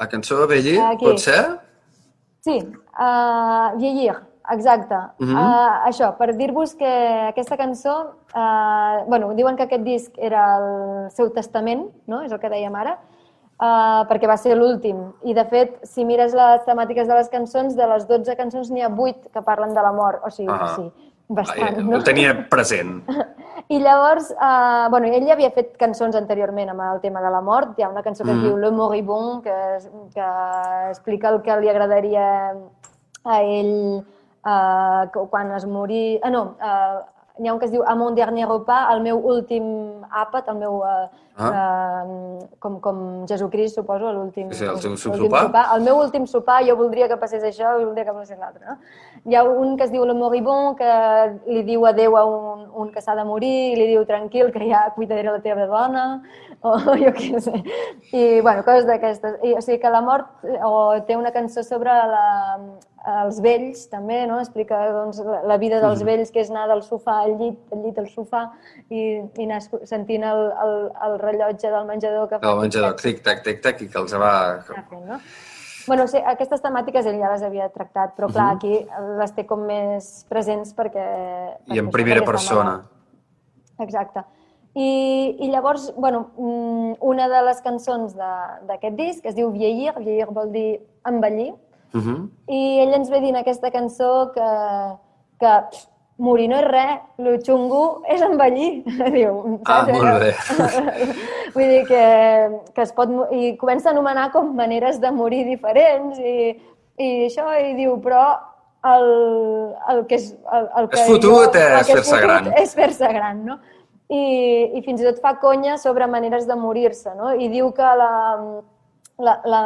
S1: La cançó de Belli,
S2: Aquí.
S1: pot ser?
S2: Sí, uh, Vieillir. exacte.
S1: Mhm.
S2: uh, això, per dir-vos que aquesta cançó, uh, bueno, diuen que aquest disc era el seu testament, no? és el que dèiem ara, uh, perquè va ser l'últim. I, de fet, si mires les temàtiques de les cançons, de les 12 cançons n'hi ha 8 que parlen de la mort. O sigui,
S1: Ah.
S2: sí, bastant,
S1: Eh,
S2: no?
S1: Ho tenia present.
S2: I llavors, uh, bueno, ell ja havia fet cançons anteriorment amb el tema de la mort. Hi ha una cançó que es
S1: Mhm.
S2: diu Le Moribond, que, que explica el que li agradaria a ell uh, quan es morí... Ah, no, uh, n'hi ha un que es diu A mon dernier repas, el meu últim àpat, el meu... Uh,
S1: Ah.
S2: uh, com, com Jesucrist, suposo, l'últim
S1: Sí, el seu
S2: l'últim
S1: sopar.
S2: El meu últim sopar, jo voldria que passés això i voldria que passés l'altre. No? Hi ha un que es diu Le Moribond, que li diu adeu a un, un que s'ha de morir, i li diu tranquil, que ja cuidaré la teva dona, o jo què sé. I, bueno, coses d'aquestes. O sigui que la mort eh, o té una cançó sobre la, els vells, també, no? Explica doncs, la, vida dels
S1: Mhm.
S2: vells, que és anar del sofà al llit, al llit al sofà, i, i anar sentint el, el, el rellotge del menjador que fa
S1: El menjador,
S2: tic-tac,
S1: tic-tac, i que els va...
S2: fent, no? Bueno, sí, aquestes temàtiques ell ja les havia tractat, però clar, aquí les té com més presents perquè...
S1: I en
S2: perquè
S1: primera
S2: perquè
S1: persona.
S2: Exacte. I, I llavors, bueno, mm, una de les cançons d'aquest disc es diu Vieillir, Vieillir vol dir envellir,
S1: Uh -huh.
S2: i ell ens ve dir en aquesta cançó que, que pff, morir no és res, lo xungo és envellir. Diu,
S1: Ah,
S2: saps?
S1: molt
S2: Allò-
S1: bé.
S2: Vull dir que, que es pot... I comença a anomenar com maneres de morir diferents i, i això, i diu, però el, el que és... El, el que
S1: És fotut,
S2: el
S1: és fer-se gran.
S2: És fer-se gran, no? I, I fins i tot fa conya sobre maneres de morir-se, no? I diu que la, la, la,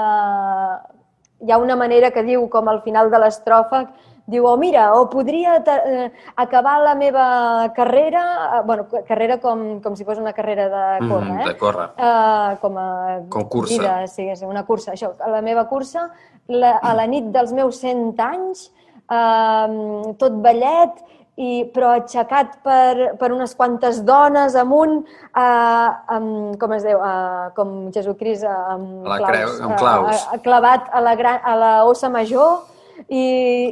S2: hi ha una manera que diu, com al final de l'estrofa, diu, oh, mira, o podria eh, acabar la meva carrera, eh, bueno, carrera com, com si fos una carrera de córrer,
S1: Mhm,
S2: eh?
S1: de córrer.
S2: Uh, com a
S1: Com cursa.
S2: vida, sí, una cursa, això, a la meva cursa, la, a la nit dels meus 100 anys, uh, tot ballet, i, però aixecat per, per unes quantes dones amunt, uh, amb, com es diu, uh, com Jesucrist uh, amb,
S1: A la
S2: claus,
S1: creu- amb
S2: eh,
S1: claus.
S2: uh, clavat a la, gran, a la ossa major i,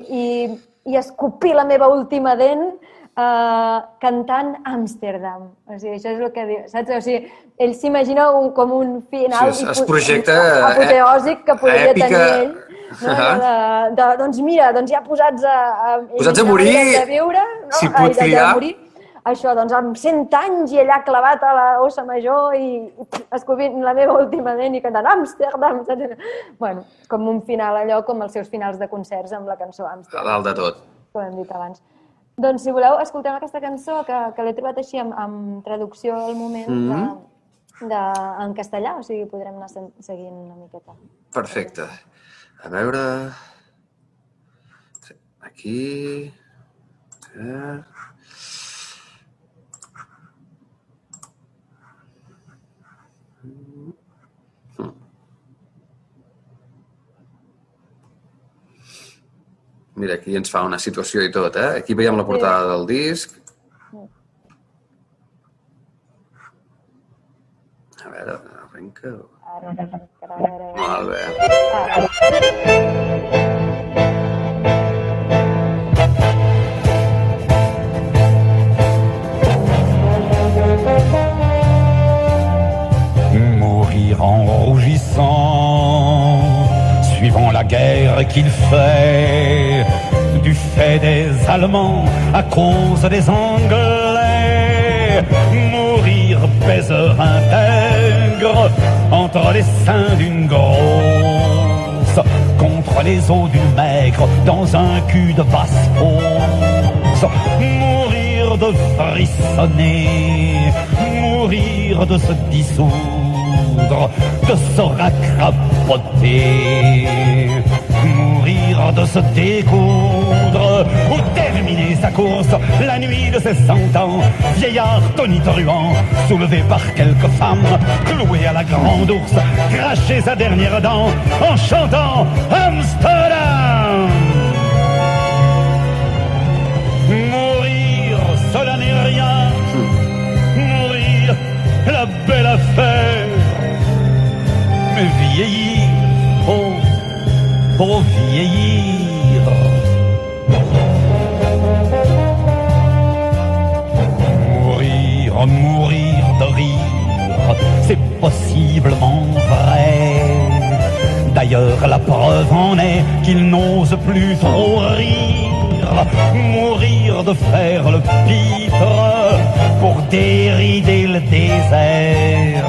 S2: i, i escopir la meva última dent uh, cantant Amsterdam. O sigui, això és el que diu, saps? O sigui, ell s'imagina un, com un final
S1: Sí, es- es projecta, eh,
S2: apoteòsic que podria
S1: èpica.
S2: tenir ell. No?
S1: Ahà.
S2: De, de, doncs mira, doncs ja posats a... a
S1: Posats a morir,
S2: de viure, no?
S1: si
S2: Ai,
S1: pot
S2: de
S1: triar.
S2: morir. Això, doncs amb 100 anys i allà clavat a la ossa major i, escopint la meva última dent i cantant Amsterdam. Bueno, com un final allò, com els seus finals de concerts amb la cançó
S1: A
S2: Amsterdam,
S1: dalt de tot.
S2: com hem dit abans. Doncs si voleu, escoltem aquesta cançó que, que l'he trobat així amb, amb traducció al moment
S1: Mhm.
S2: de, de, en castellà, o sigui, podrem anar seguint una miqueta.
S1: Perfecte. A veure... Aquí... Eh, Mira, aquí ens fa una situació i tot, eh? Aquí veiem la portada del disc. A veure, arrenca... Molt bé.
S3: Mourir en rougissant, la guerre qu'il fait, du fait des Allemands à cause des Anglais, mourir baiser intègre entre les seins d'une grosse, contre les os du maigre dans un cul de basse fosse, mourir de frissonner, mourir de se dissoudre, de se racrapoter, mourir de se découdre, ou terminer sa course la nuit de ses cent ans, vieillard tonitruant, soulevé par quelques femmes, cloué à la grande ours, cracher sa dernière dent en chantant Amsterdam. vieillir, pauvre, pauvre vieillir. Mourir, mourir de rire, c'est possiblement vrai. D'ailleurs, la preuve en est qu'ils n'osent plus trop rire mourir de faire le pitre pour dérider le désert,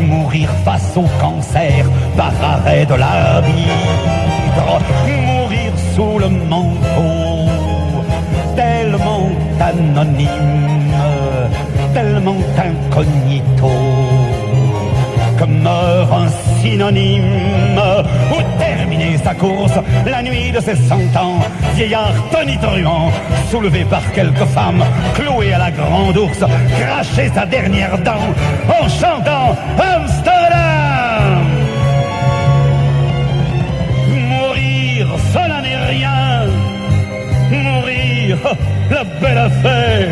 S3: mourir face au cancer par arrêt de l'arbitre, mourir sous le manteau, tellement anonyme, tellement incognito que meurt un synonyme. Ou terminer sa course la nuit de ses cent ans vieillard tonitruant soulevé par quelques femmes cloué à la grande ours cracher sa dernière dent en chantant Amsterdam. Mourir cela n'est rien. Mourir la belle affaire.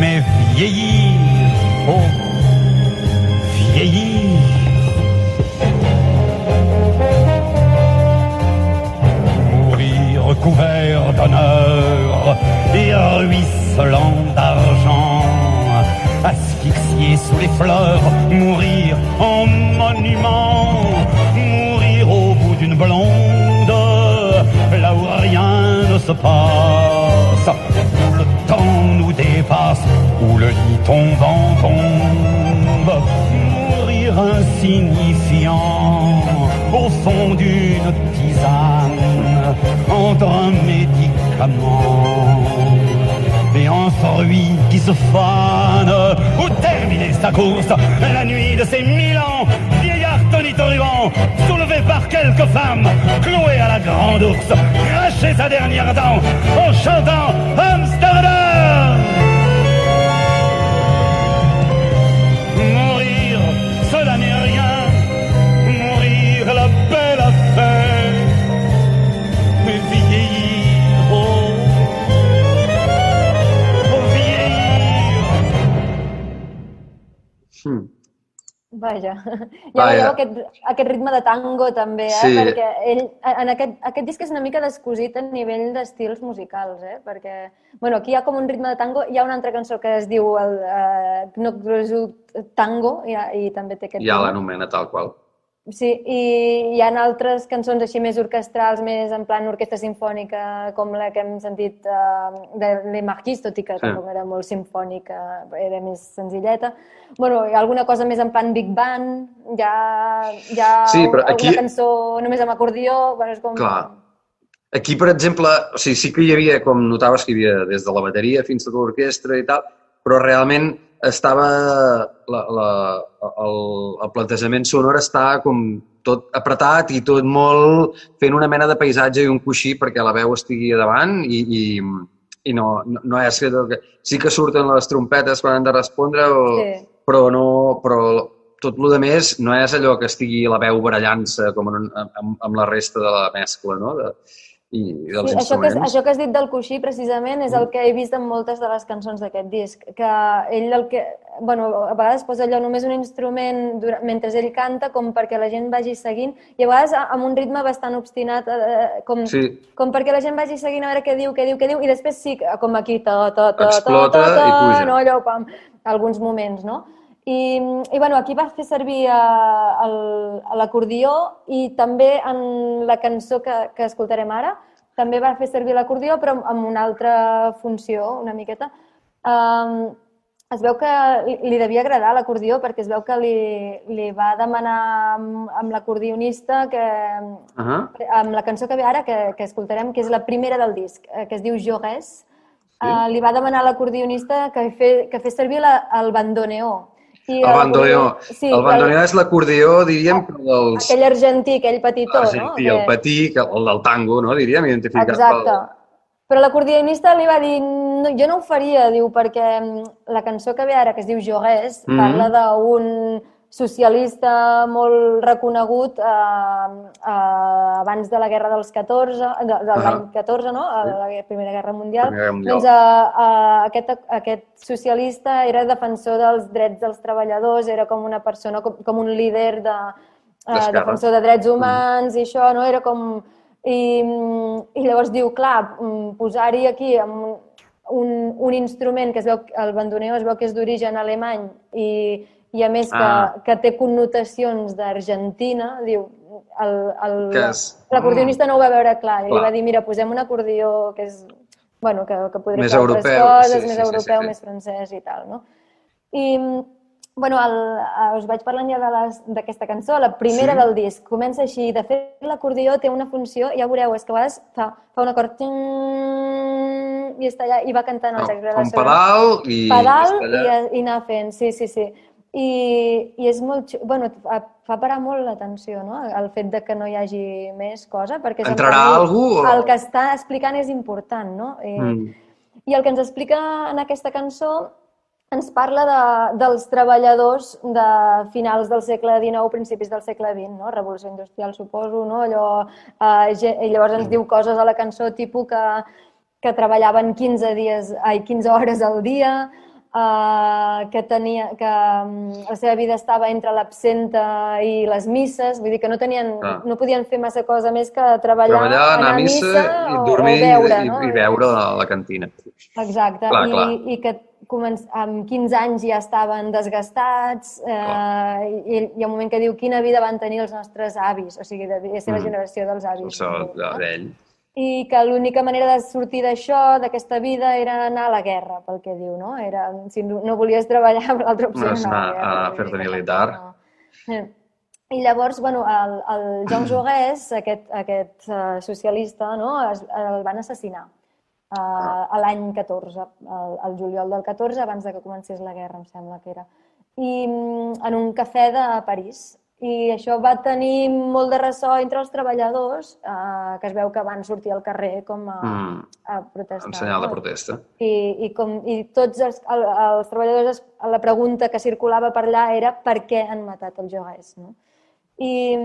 S3: Mais vieillir oh et ruisselant d'argent. Asphyxié sous les fleurs, mourir en monument. Mourir au bout d'une blonde, là où rien ne se passe. Où le temps nous dépasse, où le lit tombant tombe. Mourir insignifiant au fond d'une tisane entre un médicament et un fruit qui se fane ou terminer sa course la nuit de ses mille ans vieillard tonitruant soulevé par quelques femmes cloué à la grande ours cracher sa dernière dent en chantant Amsterdam
S2: Vaja. Ja
S1: Vaja.
S2: veieu aquest, aquest ritme de tango també, eh?
S1: Sí.
S2: Perquè ell, en aquest, aquest disc és una mica descosit a nivell d'estils musicals, eh? Perquè, bueno, aquí hi ha com un ritme de tango, hi ha una altra cançó que es diu el uh, Knockgrosut Tango i, i també té aquest
S1: Ja l'anomena tal qual.
S2: Sí, i hi ha altres cançons així més orquestrals, més en plan orquestra sinfònica, com la que hem sentit uh, de Le Marquis, tot i que
S1: Sí.
S2: tampoc era molt sinfònica, era més senzilleta. bueno, hi ha alguna cosa més en plan Big Band, hi ha, hi ha
S1: Sí, però
S2: alguna
S1: aquí-
S2: cançó només amb acordió, bueno, és com...
S1: Clar. Aquí, per exemple, o sigui, sí que hi havia, com notaves, que hi havia des de la bateria fins a l'orquestra i tal, però realment estava... La, la, el, el plantejament sonor està com tot apretat i tot molt fent una mena de paisatge i un coixí perquè la veu estigui davant i, i, i no, no, no és que... Sí que surten les trompetes quan han de respondre, o,
S2: Sí.
S1: però, no, però tot el de més no és allò que estigui la veu barallant-se com en, amb, amb la resta de la mescla, no? De, i, dels
S2: Sí, això, que,
S1: instruments.
S2: això que has dit del coixí, precisament, és el que he vist en moltes de les cançons d'aquest disc, que ell el que... Bueno, a vegades posa allò només un instrument dura- mentre ell canta com perquè la gent vagi seguint i a vegades amb un ritme bastant obstinat eh, com,
S1: Sí.
S2: com perquè la gent vagi seguint a veure què diu, què diu, què diu i després sí, com aquí ta, ta, ta,
S1: Explota
S2: ta, ta,
S1: i puja.
S2: no, allò, pam, alguns moments, no? I, i bueno, aquí va fer servir eh, l'acordió i també en la cançó que, que escoltarem ara també va fer servir l'acordió, però amb- una altra funció, una miqueta. Um, es veu que li, li devia agradar l'acordió perquè es veu que li, li va demanar amb, amb l'acordionista que,
S1: Uh -huh.
S2: amb la cançó que ve ara, que, que escoltarem, que és la primera del disc, eh, que es diu Jaurès, eh, li va demanar a l'acordionista que, fe, que fes servir la, el bandoneó. I
S1: El bandoneó.
S2: Sí,
S1: el bandoneó és l'acordió, diríem, però dels...
S2: aquell argentí, aquell petitó, no?
S1: argentí, el patí, el del tango, no? Diríem, identificat
S2: Exacte.
S1: pel...
S2: Però l'acordionista li va dir, no, jo no ho faria, diu, perquè mm, la cançó que ve ara, que es diu Jaurès,
S1: Mhm.
S2: parla d'un socialista molt reconegut eh, eh, abans de la Guerra dels 14, de, de
S1: Ah.
S2: l'any 14, no? A la Primera Guerra Mundial.
S1: Primera Guerra Mundial.
S2: Doncs eh, eh, aquest, aquest socialista era defensor dels drets dels treballadors, era com una persona, com, com un líder de, eh, defensor de drets humans i això, no? Era com... I, i llavors diu, clar, mm, posar-hi aquí amb un, un, un instrument que es veu, el bandoneó es veu que és d'origen alemany i, i a més que,
S1: Ah.
S2: que té connotacions d'Argentina, diu, l'acordionista no ho va veure clar, i
S1: Clar.
S2: va dir, mira, posem un acordió que és, bueno, que, que podria
S1: Més
S2: fer altres coses,
S1: sí,
S2: més
S1: sí,
S2: europeu,
S1: sí, sí.
S2: més francès i tal, no? I, bueno, el, eh, us vaig parlant ja d'aquesta cançó, la primera
S1: Sí.
S2: del disc. Comença així. De fet, l'acordió té una funció, ja veureu, és que a vegades fa, fa un acord ting, i està allà, i va cantant el
S1: No, fa un pedal i...
S2: Pedal i, i anar fent, sí, sí, sí. I, i és molt... xu- Bueno, fa, fa parar molt l'atenció, no?, el fet de que no hi hagi més cosa, perquè...
S1: Entrarà
S2: canvi
S1: algú o-
S2: El que està explicant és important, no? I,
S1: Mm.
S2: i el que ens explica en aquesta cançó ens parla de, dels treballadors de finals del segle XIX, principis del segle XX, no? Revolució industrial, suposo, no? Allò, eh, i llavors ens diu coses a la cançó tipus que, que treballaven 15, dies, ai, 15 hores al dia, eh, que, tenia, que mm, la seva vida estava entre l'absenta i les misses, vull dir que no, tenien,
S1: Ah.
S2: no podien fer massa cosa més que treballar,
S1: Treballar, anar a missa, i
S2: o-
S1: dormir
S2: o beure,
S1: i,
S2: no?
S1: i beure a la cantina.
S2: Exacte,
S1: Clar,
S2: I,
S1: clar.
S2: i que començ, amb 15 anys ja estaven desgastats eh, i hi ha un moment que diu quina vida van tenir els nostres avis, o sigui, de ser la
S1: Mm.
S2: generació dels avis.
S1: Això
S2: no?
S1: de- d'ell.
S2: I que l'única manera de sortir d'això, d'aquesta vida, era anar a la guerra, pel que diu, no? Era, si no volies treballar, l'altra opció
S1: No, és
S2: anar a guerra.
S1: a fer-te militar.
S2: no. Eh. I llavors, bueno, el, el Jean Jaurès, aquest, aquest uh, socialista, no, es, el van assassinar uh, a l'any 14, el, el juliol del 14, abans de que comencés la guerra, em sembla que era. I mm, en un cafè de París. I això va tenir molt de ressò entre els treballadors, eh, que es veu que van sortir al carrer com a,
S1: Mm.
S2: a protestar.
S1: En senyal de protesta.
S2: I, i, com, i tots els, el, els treballadors, la pregunta que circulava per allà era per què han matat el Joguès, no? I,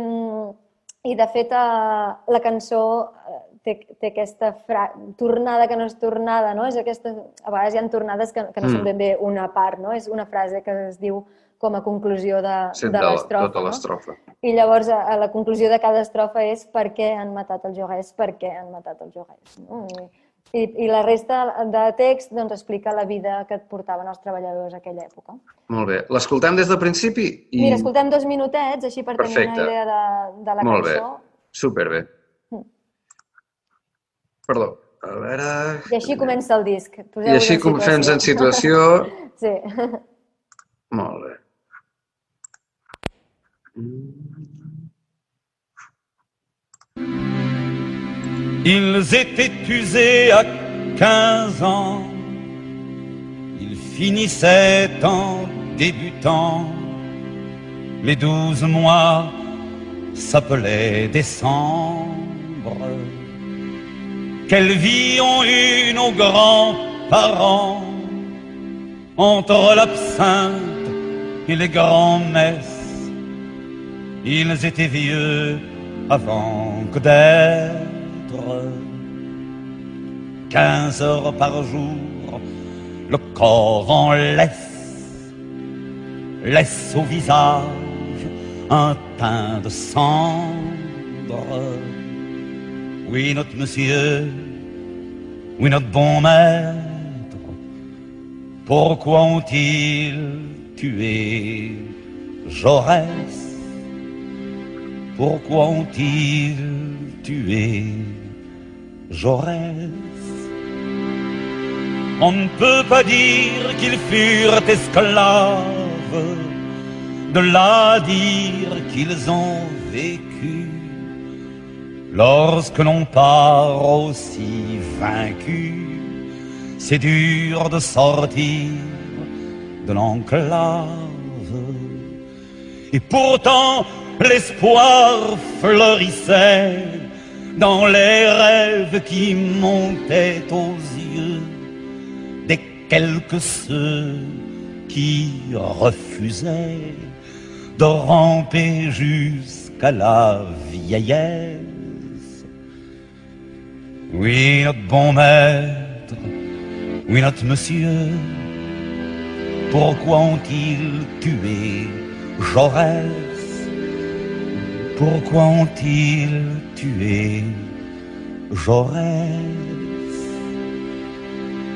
S2: i de fet, eh, la cançó eh, té, té aquesta fra... tornada que no és tornada, no? És aquesta... A vegades hi ha tornades que, que no
S1: Mm.
S2: són ben bé una part, no? És una frase que es diu com a conclusió de,
S1: Sí,
S2: de
S1: de la-
S2: l'estrofa.
S1: tota
S2: no?
S1: l'estrofa.
S2: I llavors a, a la conclusió de cada estrofa és per què han matat el Joguès, per què han matat el Joguès. No? I, I la resta de text doncs, explica la vida que et portaven els treballadors a aquella època.
S1: Molt bé. L'escoltem des del principi? I...
S2: Mira, escoltem dos minutets, així per tenir
S1: Perfecte.
S2: una idea de, de la
S1: Molt bé.
S2: cançó.
S1: Superbé.
S2: Mm.
S1: Perdó. A veure...
S2: I així comença el disc.
S1: I
S2: Poseu-vos
S1: així com fem en situació...
S2: Sí.
S1: Molt bé.
S3: Ils étaient usés à 15 ans. Ils finissaient en débutant. Les douze mois s'appelaient décembre. Quelle vie ont eu nos grands-parents? Entre l'absinthe et les grands-messes. Ils étaient vieux avant que d'être. Quinze heures par jour, le corps en laisse, laisse au visage un teint de cendre. Oui, notre monsieur, oui, notre bon maître, pourquoi ont-ils tué Jaurès? Pourquoi ont-ils tué Jaurès? On ne peut pas dire qu'ils furent esclaves, de là dire qu'ils ont vécu. Lorsque l'on part aussi vaincu, c'est dur de sortir de l'enclave. Et pourtant, l'espoir fleurissait dans les rêves qui montaient aux yeux des quelques-ceux qui refusaient de ramper jusqu'à la vieillesse. Oui, notre bon maître, oui, notre monsieur, pourquoi ont-ils tué Jaurès? Pourquoi ont-ils tué Jaurès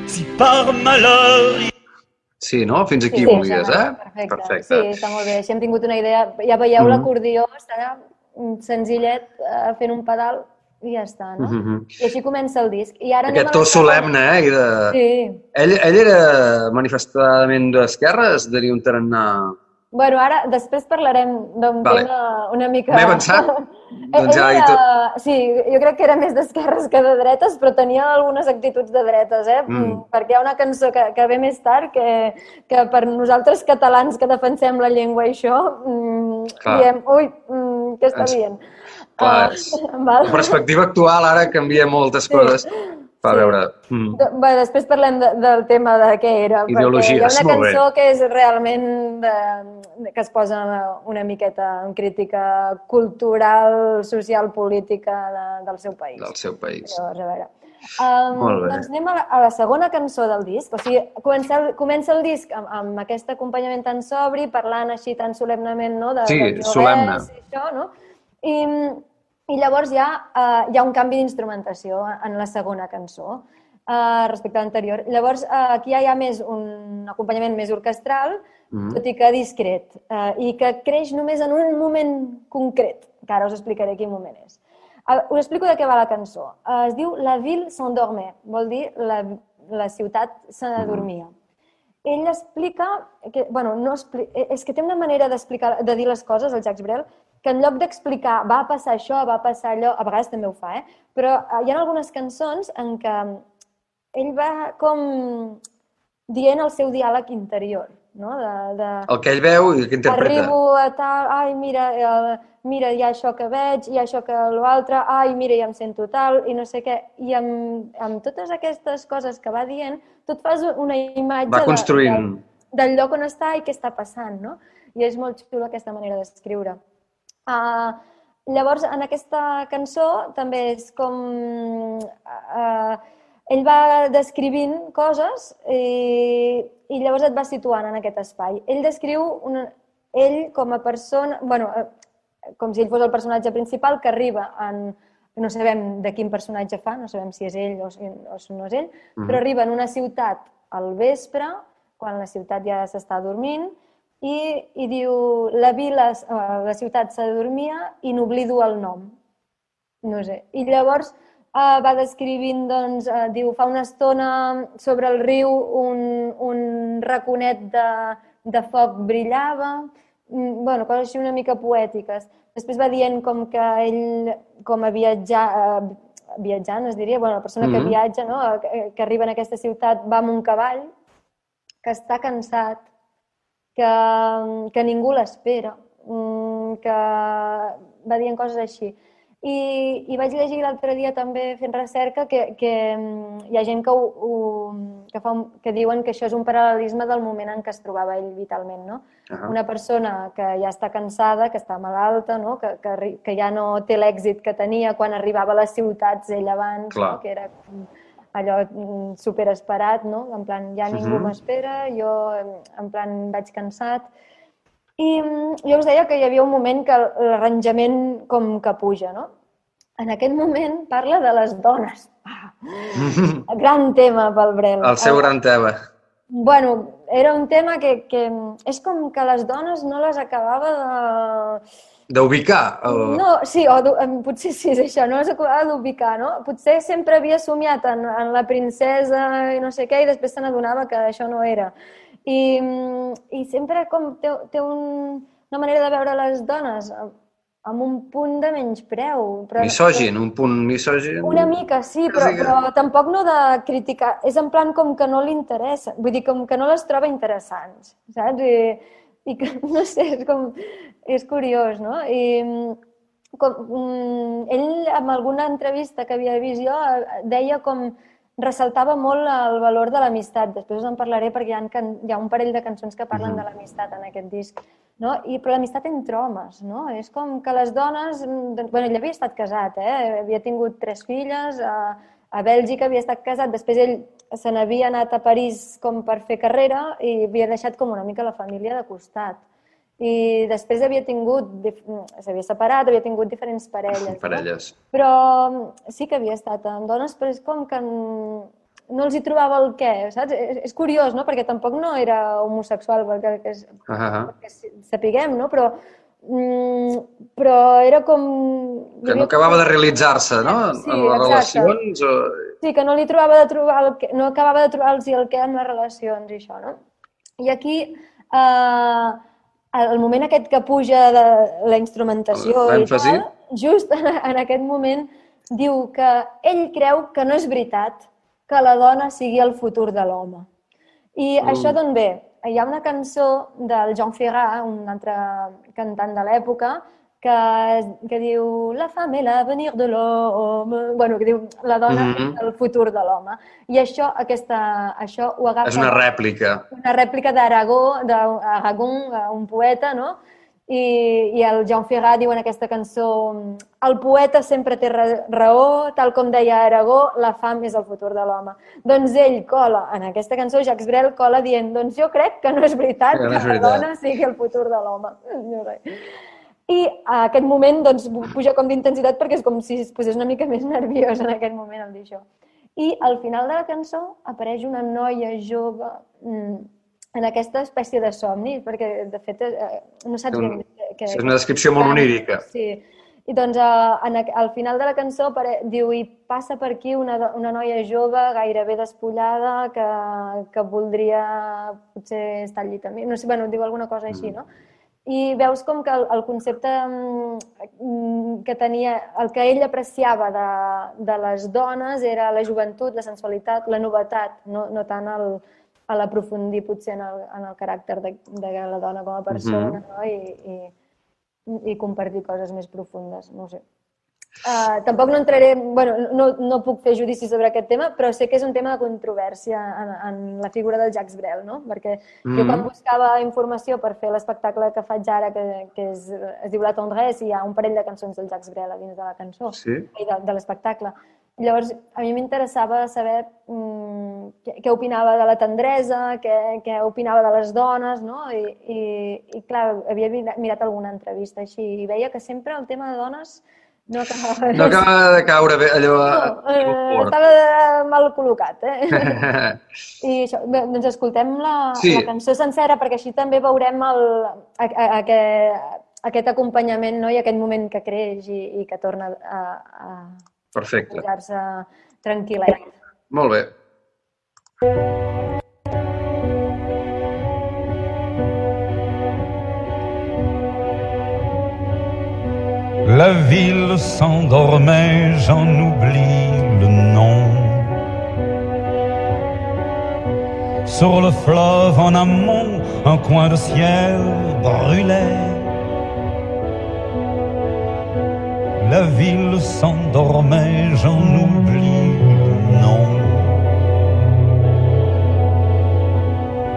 S3: Si par malheur
S1: Sí, no? Fins aquí
S2: Sí,
S1: volies,
S2: està
S1: eh?
S2: Perfecte.
S1: Perfecte.
S2: Sí, està molt bé. Així hem tingut una idea. Ja veieu
S1: Mhm.
S2: l'acordió, està mm, senzillet, eh, fent un pedal i ja està, no?
S1: Mhm.
S2: I així comença el disc. I ara
S1: Aquest to solemne, eh? I de...
S2: Sí.
S1: Ell, ell era manifestadament d'esquerres, tenia un tarannà...
S2: Bueno, ara, després parlarem d'un
S1: Vale.
S2: tema una mica...
S1: M'he avançat? Doncs ja, i
S2: era... Sí, jo crec que era més d'esquerres que de dretes, però tenia algunes actituds de dretes, eh?
S1: Mm.
S2: Perquè hi ha una cançó que, que ve més tard que, que per nosaltres catalans que defensem la llengua i això, mm,
S1: Clar.
S2: diem, ui, mm, què està
S1: Ens-
S2: dient?
S1: Clar, és-
S2: val?
S1: La perspectiva actual ara canvia moltes coses. Va,
S2: Sí.
S1: veure... Mm.
S2: De- Bé, després parlem de, del tema de què era. perquè
S1: Ideologies,
S2: Hi ha una cançó que és realment de, de, que es posa una miqueta en crítica cultural, social, política de, del seu país.
S1: Del seu país.
S2: Llavors, a veure. Um,
S1: Molt bé.
S2: doncs anem a la, a la segona cançó del disc. O sigui, comença el, comença el disc amb, amb aquest acompanyament tan sobri, parlant així tan solemnement no, de,
S1: Sí,
S2: joguets
S1: solemne.
S2: i això, no? I, i llavors hi ha, uh, hi ha un canvi d'instrumentació en la segona cançó uh, respecte a l'anterior. Llavors, uh, aquí ja hi ha més un acompanyament més orquestral,
S1: Mhm.
S2: tot i que discret, uh, i que creix només en un moment concret, que ara us explicaré quin moment és. Uh, us explico de què va la cançó. Uh, es diu La ville s'endormait, vol dir la, la ciutat s'adormia. Ell explica, que, bueno, no expli és que té una manera d'explicar, de dir les coses, el Jacques Brel, que en lloc d'explicar va passar això, va passar allò, a vegades també ho fa, eh? però eh, hi ha algunes cançons en què ell va com dient el seu diàleg interior, no? De, de,
S1: El que ell veu i el que interpreta.
S2: Arribo a tal, ai, mira, eh, mira, hi ha això que veig, hi ha això que l'altre, ai, mira, ja em sento tal, i no sé què. I amb, amb totes aquestes coses que va dient, tu et fas una imatge
S1: Va
S2: de-
S1: construint.
S2: De, del lloc on està i què està passant, no? I és molt xulo aquesta manera d'escriure. Uh, llavors, en aquesta cançó també és com... Uh, ell va descrivint coses i, i llavors et va situant en aquest espai. Ell descriu una, ell com a persona... bueno, eh, com si ell fos el personatge principal que arriba en... No sabem de quin personatge fa, no sabem si és ell o si, o si no és ell,
S1: Mhm.
S2: però arriba en una ciutat al vespre, quan la ciutat ja s'està dormint, i, i diu la vila, eh, la ciutat s'adormia i n'oblido el nom. No sé. I llavors eh, va descrivint, doncs, eh, diu, fa una estona sobre el riu un, un raconet de, de foc brillava, mm, bueno, coses així una mica poètiques. Després va dient com que ell, com a viatjar, eh, viatjant, es diria, bueno, la persona que
S1: Mhm.
S2: viatja, no? que, que arriba en aquesta ciutat, va amb un cavall, que està cansat, que, que ningú l'espera, mm, que va dient coses així. I, i vaig llegir l'altre dia també fent recerca que, que mm, hi ha gent que, ho, ho, que, fa un, que diuen que això és un paral·lelisme del moment en què es trobava ell vitalment, no?
S1: Ah.
S2: Una persona que ja està cansada, que està malalta, no? que, que, que ja no té l'èxit que tenia quan arribava a les ciutats ell abans,
S1: Clar.
S2: no? que era allò mm, superesperat, no? en plan, ja ningú
S1: Mhm.
S2: m'espera, jo en plan vaig cansat. I mm, jo us deia que hi havia un moment que l'arranjament com que puja, no? En aquest moment parla de les dones. Ah, gran tema pel Brel.
S1: El seu
S2: Ah,
S1: gran tema.
S2: Bueno, era un tema que, que és com que les dones no les acabava de...
S1: D'ubicar. O...
S2: No, sí, o potser sí, és això, no les acabava d'ubicar, no? Potser sempre havia somiat en, en la princesa i no sé què, i després se n'adonava que això no era. I, i sempre com té, té un, una manera de veure les dones amb- un punt de menyspreu. Però,
S1: Misògin, un punt misògin.
S2: una mica, sí, però, però tampoc no de criticar. És en plan com que no li interessa. Vull dir, com que no les troba interessants, saps? I, i que, no sé, és com... És curiós, no? I mm, com, mm, ell, en alguna entrevista que havia vist jo, eh, deia com ressaltava molt el valor de l'amistat. Després us en parlaré perquè hi ha, can- hi ha un parell de cançons que parlen de l'amistat en aquest disc. No? I, però l'amistat entre homes, no? És com que les dones... mm, doncs, bueno, ell havia estat casat, eh? Havia tingut tres filles, a, a Bèlgica havia estat casat, després ell se n'havia anat a París com per fer carrera i havia deixat com una mica la família de costat. I després havia tingut, s'havia separat, havia tingut diferents parelles. No?
S1: Parelles.
S2: Però mm, sí que havia estat amb dones, però és com que no els hi trobava el què, saps? És, és curiós, no? Perquè tampoc no era homosexual, perquè és-
S1: Ah, ah.
S2: perquè si- sapiguem, no? Però, mm, però era com...
S1: Que no acabava de realitzar-se, no?
S2: Sí,
S1: en les
S2: exacte.
S1: relacions. O...
S2: Sí, que no li trobava de trobar el que, no acabava de trobar-los el què en les relacions i això, no? I aquí, eh, el moment aquest que puja de la instrumentació i tal, just en, en aquest moment diu que ell creu que no és veritat que la dona sigui el futur de l'home. I
S1: Mm.
S2: això d'on ve? Hi ha una cançó del Jean Ferrat, un altre cantant de l'època, que, que diu La femme est l'avenir de l'homme. Bueno, que diu la dona
S1: Mhm.
S2: és el futur de l'home. I això, aquesta, això ho agafa...
S1: És una rèplica.
S2: Una rèplica d'Aragó, d'Aragon, un poeta, no? I, I el Jean Ferrat diu en aquesta cançó el poeta sempre té ra- raó, tal com deia Aragó, la fam és el futur de l'home. Doncs ell cola, en aquesta cançó, Jacques Brel cola dient doncs jo crec que no és veritat
S1: Que
S2: que,
S1: no és
S2: la
S1: veritat.
S2: dona sigui el futur de l'home. No. I a aquest moment doncs, puja com d'intensitat perquè és com si es posés una mica més nerviós en aquest moment al dir això. I al final de la cançó apareix una noia jove mm, en aquesta espècie de somni, perquè de fet eh, no saps ben bé què...
S1: És una descripció molt onírica.
S2: Sí. I doncs eh, en, al final de la cançó apare- diu i passa per aquí una, una noia jove gairebé despullada que, que voldria potser estar al llit amb mi. No sé, bueno, diu alguna cosa així, no? I veus com que el, el concepte mm, que tenia, el que ell apreciava de, de les dones era la joventut, la sensualitat, la novetat, no, no tant el, a l'aprofundir potser en el, en el caràcter de, de la dona com a persona no? I, i, i compartir coses més profundes, no sé. Uh, tampoc no entraré, bueno, no, no puc fer judici sobre aquest tema, però sé que és un tema de controvèrsia en, en la figura del Jacques Brel, no? Perquè mm -hmm. jo quan buscava informació per fer l'espectacle que faig ara, que, que és, es diu La Tendresse, i hi ha un parell de cançons del Jacques Brel a dins de la cançó,
S1: Sí?
S2: i de, de l'espectacle. Llavors, a mi m'interessava saber mm, què, què opinava de la tendresa, què, què opinava de les dones, no? I, i, i clar, havia mira- mirat alguna entrevista així i veia que sempre el tema de dones no acabava...
S1: No acaba de caure bé allò...
S2: No, eh, estava mal col·locat, eh? I això, bé, doncs escoltem la,
S1: Sí.
S2: la cançó sencera perquè així també veurem el, a, a, a, que, aquest acompanyament no? i aquest moment que creix i, i que torna a, a
S1: Perfecte.
S2: posar-se tranquil·let.
S1: Molt bé.
S3: La ville s'endormait, j'en oublie le nom. Sur le fleuve en amont, un coin de ciel brûlait. La ville s'endormait, j'en oublie le nom.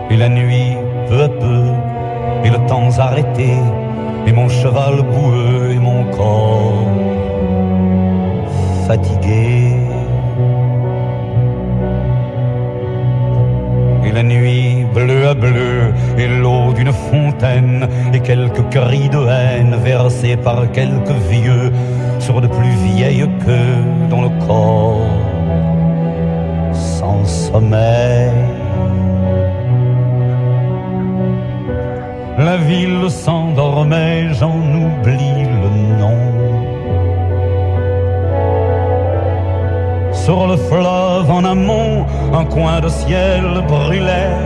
S3: Et la nuit, peu à peu, et le temps arrêté, et mon cheval boueux et mon corps fatigué. Et la nuit, bleu à bleu, et l'eau d'une fontaine, et quelques cris de haine versés par quelques vieux sur de plus vieilles queues dont le corps sans sommeil. La ville s'endormait, j'en oublie le nom. Sur le fleuve en amont, un coin de ciel brûlait.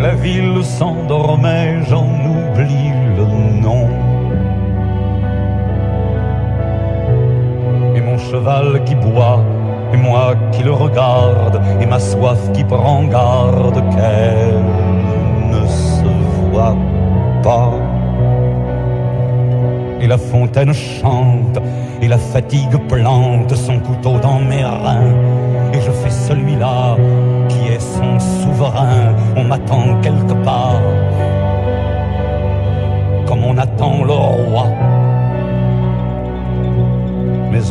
S3: La ville s'endormait, j'en oublie le nom. Cheval qui boit, et moi qui le regarde, et ma soif qui prend garde qu'elle ne se voit pas. Et la fontaine chante, et la fatigue plante son couteau dans mes reins. Et je fais celui-là qui est son souverain. On m'attend quelque part, comme on attend le roi.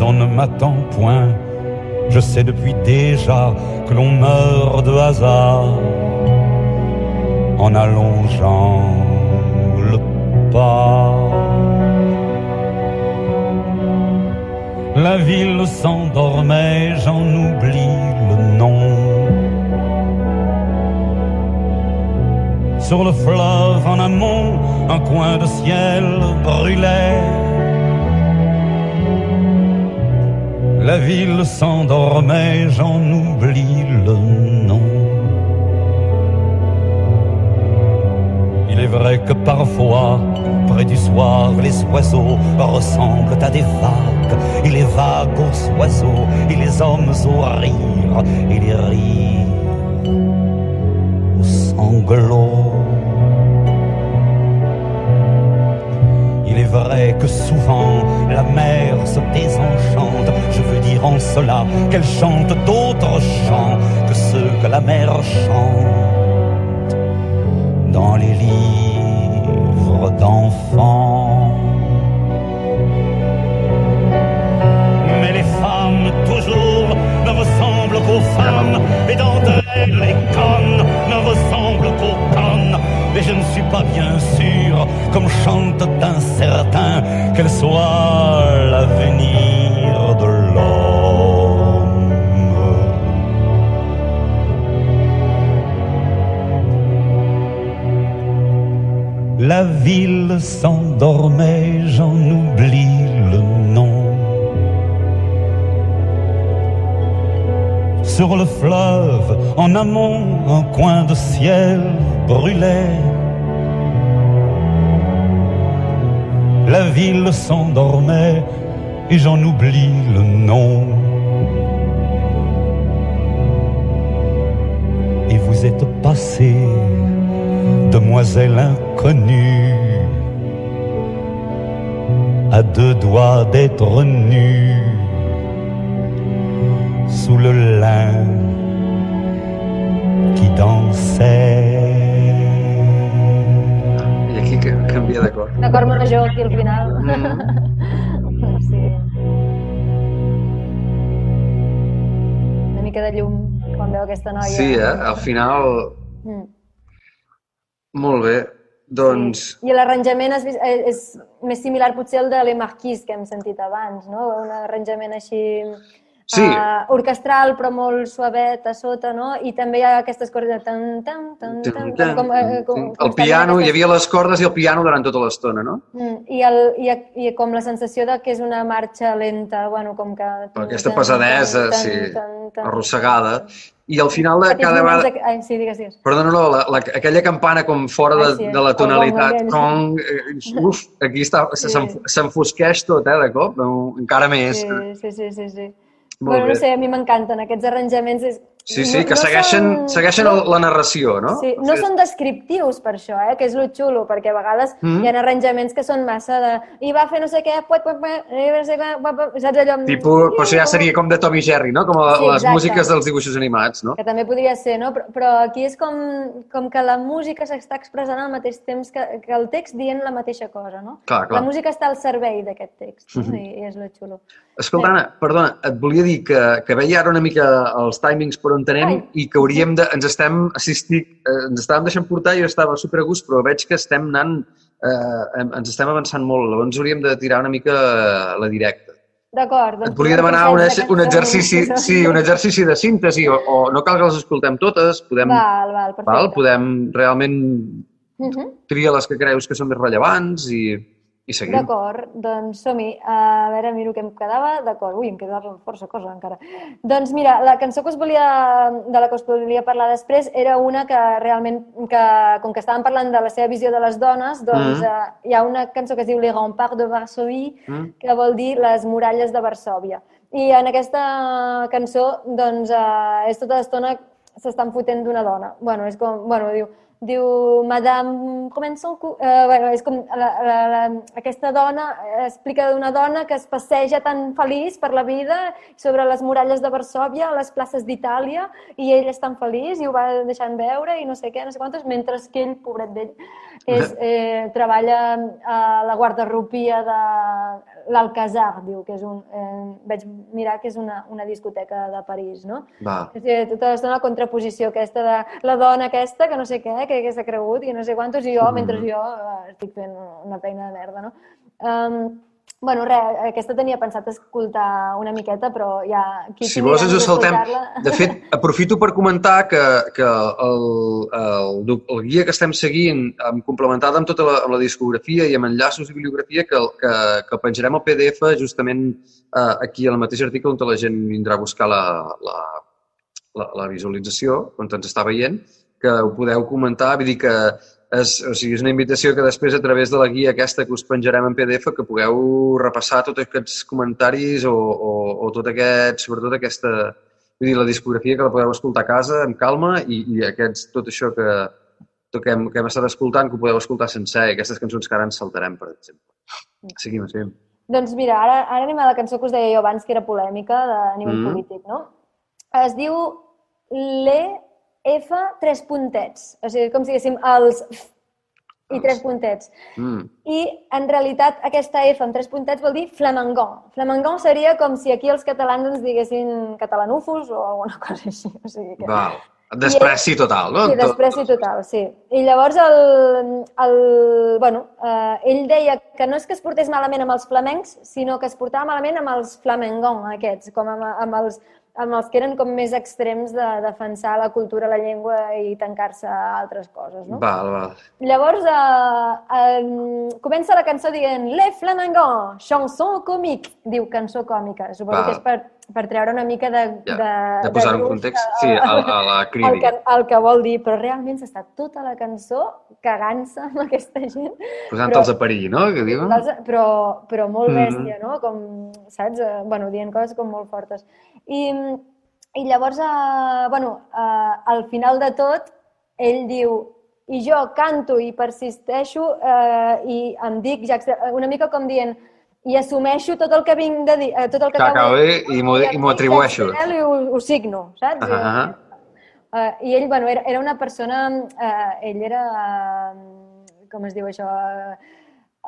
S3: On ne m'attend point. Je sais depuis déjà que l'on meurt de hasard en allongeant le pas. La ville s'endormait, j'en oublie le nom. Sur le fleuve en amont, un coin de ciel brûlait. La ville s'endormait, j'en oublie le nom. Il est vrai que parfois, près du soir, les oiseaux ressemblent à des vagues, et les vagues aux oiseaux, et les hommes au rire, et les rires aux sanglots. Vrai que souvent la mer se désenchante, je veux dire en cela qu'elle chante d'autres chants que ceux que la mer chante dans les livres d'enfants. Mais les femmes toujours ne ressemblent qu'aux femmes, et elles les connes ne ressemblent qu'aux Et je ne suis pas bien sûr, comme chante un certain, qu'elle soit l'avenir de l'homme. La ville s'endormait, j'en oublie le nom. Sur le fleuve, en amont, un coin de ciel brûlait. La ville s'endormait et j'en oublie le nom. Et vous êtes passée, demoiselle inconnue, à deux doigts d'être nue sous le lin qui dansait.
S1: D'acord.
S2: D'acord major aquí al final. Sí. Una mica de llum quan veu aquesta noia.
S1: Sí, eh? Al final...
S2: Mm.
S1: Molt bé. Doncs...
S2: I l'arranjament és, és, és més similar potser al de Le Marquis que hem sentit abans, no? Un arranjament així
S1: Sí.
S2: eh, orquestral però molt suavet a sota, no? I també hi ha aquestes cordes de tan, tan, tan, tan, tan, com, eh, com, com
S1: El piano, hi
S2: aquestes-
S1: havia les cordes i el piano durant tota l'estona, no?
S2: Mm, I, el, i, I com la sensació de que és una marxa lenta, bueno, com que...
S1: Per aquesta pesadesa, sí, arrossegada. I al final de cada vegada...
S2: De... Ai, sí, digues, digues.
S1: Perdona, no, la, la, aquella campana com fora de,
S2: Ai, sí,
S1: de la tonalitat.
S2: Gong,
S1: eh, uf, aquí està,
S2: Sí.
S1: s'enfosqueix tot, eh, de cop, encara més.
S2: Sí, sí, sí, sí. sí.
S1: Molt
S2: bueno,
S1: bé.
S2: no sé, a mi m'encanten aquests arranjaments. És...
S1: Sí, sí, que segueixen,
S2: són-
S1: segueixen la narració, no?
S2: Sí, no són descriptius per això, eh, que és lo xulo, perquè a vegades
S1: Mm.
S2: hi ha arranjaments que són massa de... I va fer no sé què, puet, puet, puet, no sé què, puet, puet", saps allò? amb-
S1: Tipus, però això ja seria com de Tom i Jerry, no? Com a,
S2: Sí,
S1: les
S2: exacte.
S1: músiques dels dibuixos animats, no?
S2: Que també podria ser, no? Però, però aquí és com, com que la música s'està expressant al mateix temps que, que el text dient la mateixa cosa, no?
S1: Clar, clar.
S2: La música està al servei d'aquest text, no? I, i és lo xulo.
S1: Escolta, Anna, perdona, et volia dir que, que veia ara una mica els timings per
S2: Ai.
S1: i que hauríem de... Ens estem assistint, eh, ens estàvem deixant portar i jo estava super a gust, però veig que estem anant... Eh, ens estem avançant molt, llavors hauríem de tirar una mica la directa.
S2: D'acord. doncs
S1: Et volia demanar un, un exercici, sí, un exercici de síntesi, o, o no cal que les escoltem totes, podem,
S2: Val, val, perfecte.
S1: val, podem realment
S2: Uh -huh.
S1: triar les que creus que són més rellevants i, i seguim.
S2: D'acord, doncs som-hi. A veure, miro què em quedava. D'acord, ui, em quedava força cosa encara. Doncs mira, la cançó que us volia, de la que us volia parlar després era una que realment, que, com que estàvem parlant de la seva visió de les dones, doncs
S1: Mhm.
S2: eh, hi ha una cançó que es diu Les Remparts de Varsovie,
S1: Mm.
S2: que vol dir les muralles de Varsòvia. I en aquesta cançó, doncs, eh, és tota l'estona s'estan fotent d'una dona. Bueno, és com, bueno, diu, diu, Madame, son cou... Eh, bueno, és com la, la, la, aquesta dona eh, explica d'una dona que es passeja tan feliç per la vida sobre les muralles de Varsòvia, a les places d'Itàlia, i ell és tan feliç i ho va deixant veure i no sé què, no sé quantes, mentre que ell, pobret d'ell, és, eh, treballa a la guardarropia de l'Alcazar, diu, que és un... Eh, vaig mirar que és una, una discoteca de París, no?
S1: Va.
S2: És dir, tota l'estona la contraposició aquesta de la dona aquesta, que no sé què, que, s'ha cregut i no sé quantos, i jo,
S1: Mhm.
S2: mentre jo eh, estic fent una feina de merda, no? Um, bueno, res, aquesta tenia pensat escoltar una miqueta, però ja... Qui
S1: Si vols ens ho saltem. De fet, aprofito per comentar que, que el, el, el guia que estem seguint, complementada amb tota la, amb la discografia i amb enllaços i bibliografia, que, que, que penjarem el PDF justament eh, aquí al mateix article on la gent vindrà a buscar la, la, la, la visualització, on ens està veient, que ho podeu comentar, vull dir que és, o sigui, és una invitació que després a través de la guia aquesta que us penjarem en PDF que pugueu repassar tots aquests comentaris o, o, o tot aquest, sobretot aquesta, vull dir, la discografia que la podeu escoltar a casa amb calma i, i aquests, tot això que, tot que, hem, que hem estat escoltant, que ho podeu escoltar sencer i aquestes cançons que ara ens saltarem, per exemple. Seguim, seguim.
S2: Doncs mira, ara, ara anem a la cançó que us deia jo abans, que era polèmica de, nivell
S1: Mm.
S2: polític, no? Es diu l'E F tres puntets. O sigui, com si diguéssim els F i tres puntets.
S1: Mm.
S2: I, en realitat, aquesta F amb tres puntets vol dir flamangon. Flamangon seria com si aquí els catalans ens diguessin catalanúfos o alguna cosa així. O sigui que...
S1: Val. Despreci total, no?
S2: Sí, despreci total, sí. I llavors el, el, bueno, eh, ell deia que no és que es portés malament amb els flamencs, sinó que es portava malament amb els flamengon aquests, com amb, amb, els, amb els que eren com més extrems de defensar la cultura, la llengua i tancar-se a altres coses, no?
S1: Val, val.
S2: Llavors, eh, eh, comença la cançó dient Le Flamengon, chanson comique, diu cançó còmica. Suposo
S1: Val.
S2: que és per, per treure una mica de...
S1: Ja,
S2: de,
S1: de posar en
S2: gruix
S1: context,
S2: a-
S1: sí, a, a la
S2: el
S1: cridi.
S2: que, el que vol dir, però realment s'està tota la cançó cagant-se amb aquesta gent.
S1: Posant-los a parir, no? Que diuen?
S2: Però, però, molt
S1: Mhm.
S2: bèstia, no? Com, saps? Eh, Bueno, dient coses com molt fortes. I, i llavors, eh, bueno, eh, al final de tot, ell diu i jo canto i persisteixo eh, i em dic, ja, una mica com dient i assumeixo tot el que vinc de dir, eh, tot el que acabo de
S1: acabo i m'ho- i m'ho atribueixo.
S2: I ho, ho signo, saps? Uh, I ell, bueno, era, era una persona... Uh, ell era... Com es diu això? Uh,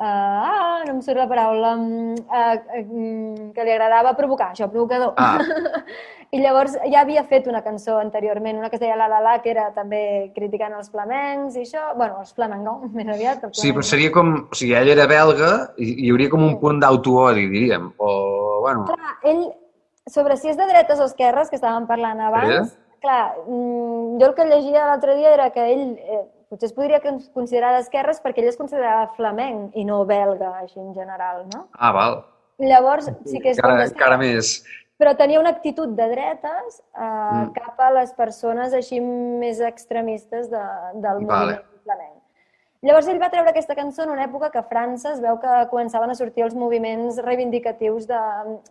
S2: ah, no em surt la paraula. Uh, uh, que li agradava provocar, això, provocador.
S1: Ah.
S2: I llavors ja havia fet una cançó anteriorment, una que es deia La La La, que era també criticant els flamencs i això. Bueno, els flamencons, més aviat. els
S1: Sí, però seria com... O sigui, ell era belga i hi hauria com un punt d'autoodi, diríem. O, bueno...
S2: Clar, ell, sobre si és de dretes o esquerres, que estàvem parlant abans, clar, mm, jo el que llegia l'altre dia era que ell eh, potser es podria con- considerar d'esquerres perquè ell es considerava flamenc i no belga, així en general, no?
S1: Ah, val.
S2: Llavors, sí que és
S1: Encara, encara més...
S2: però tenia una actitud de dretes eh,
S1: Mm.
S2: cap a les persones així més extremistes de, del
S1: Vale.
S2: moviment flamenc. Llavors ell va treure aquesta cançó en una època que a França es veu que començaven a sortir els moviments reivindicatius de,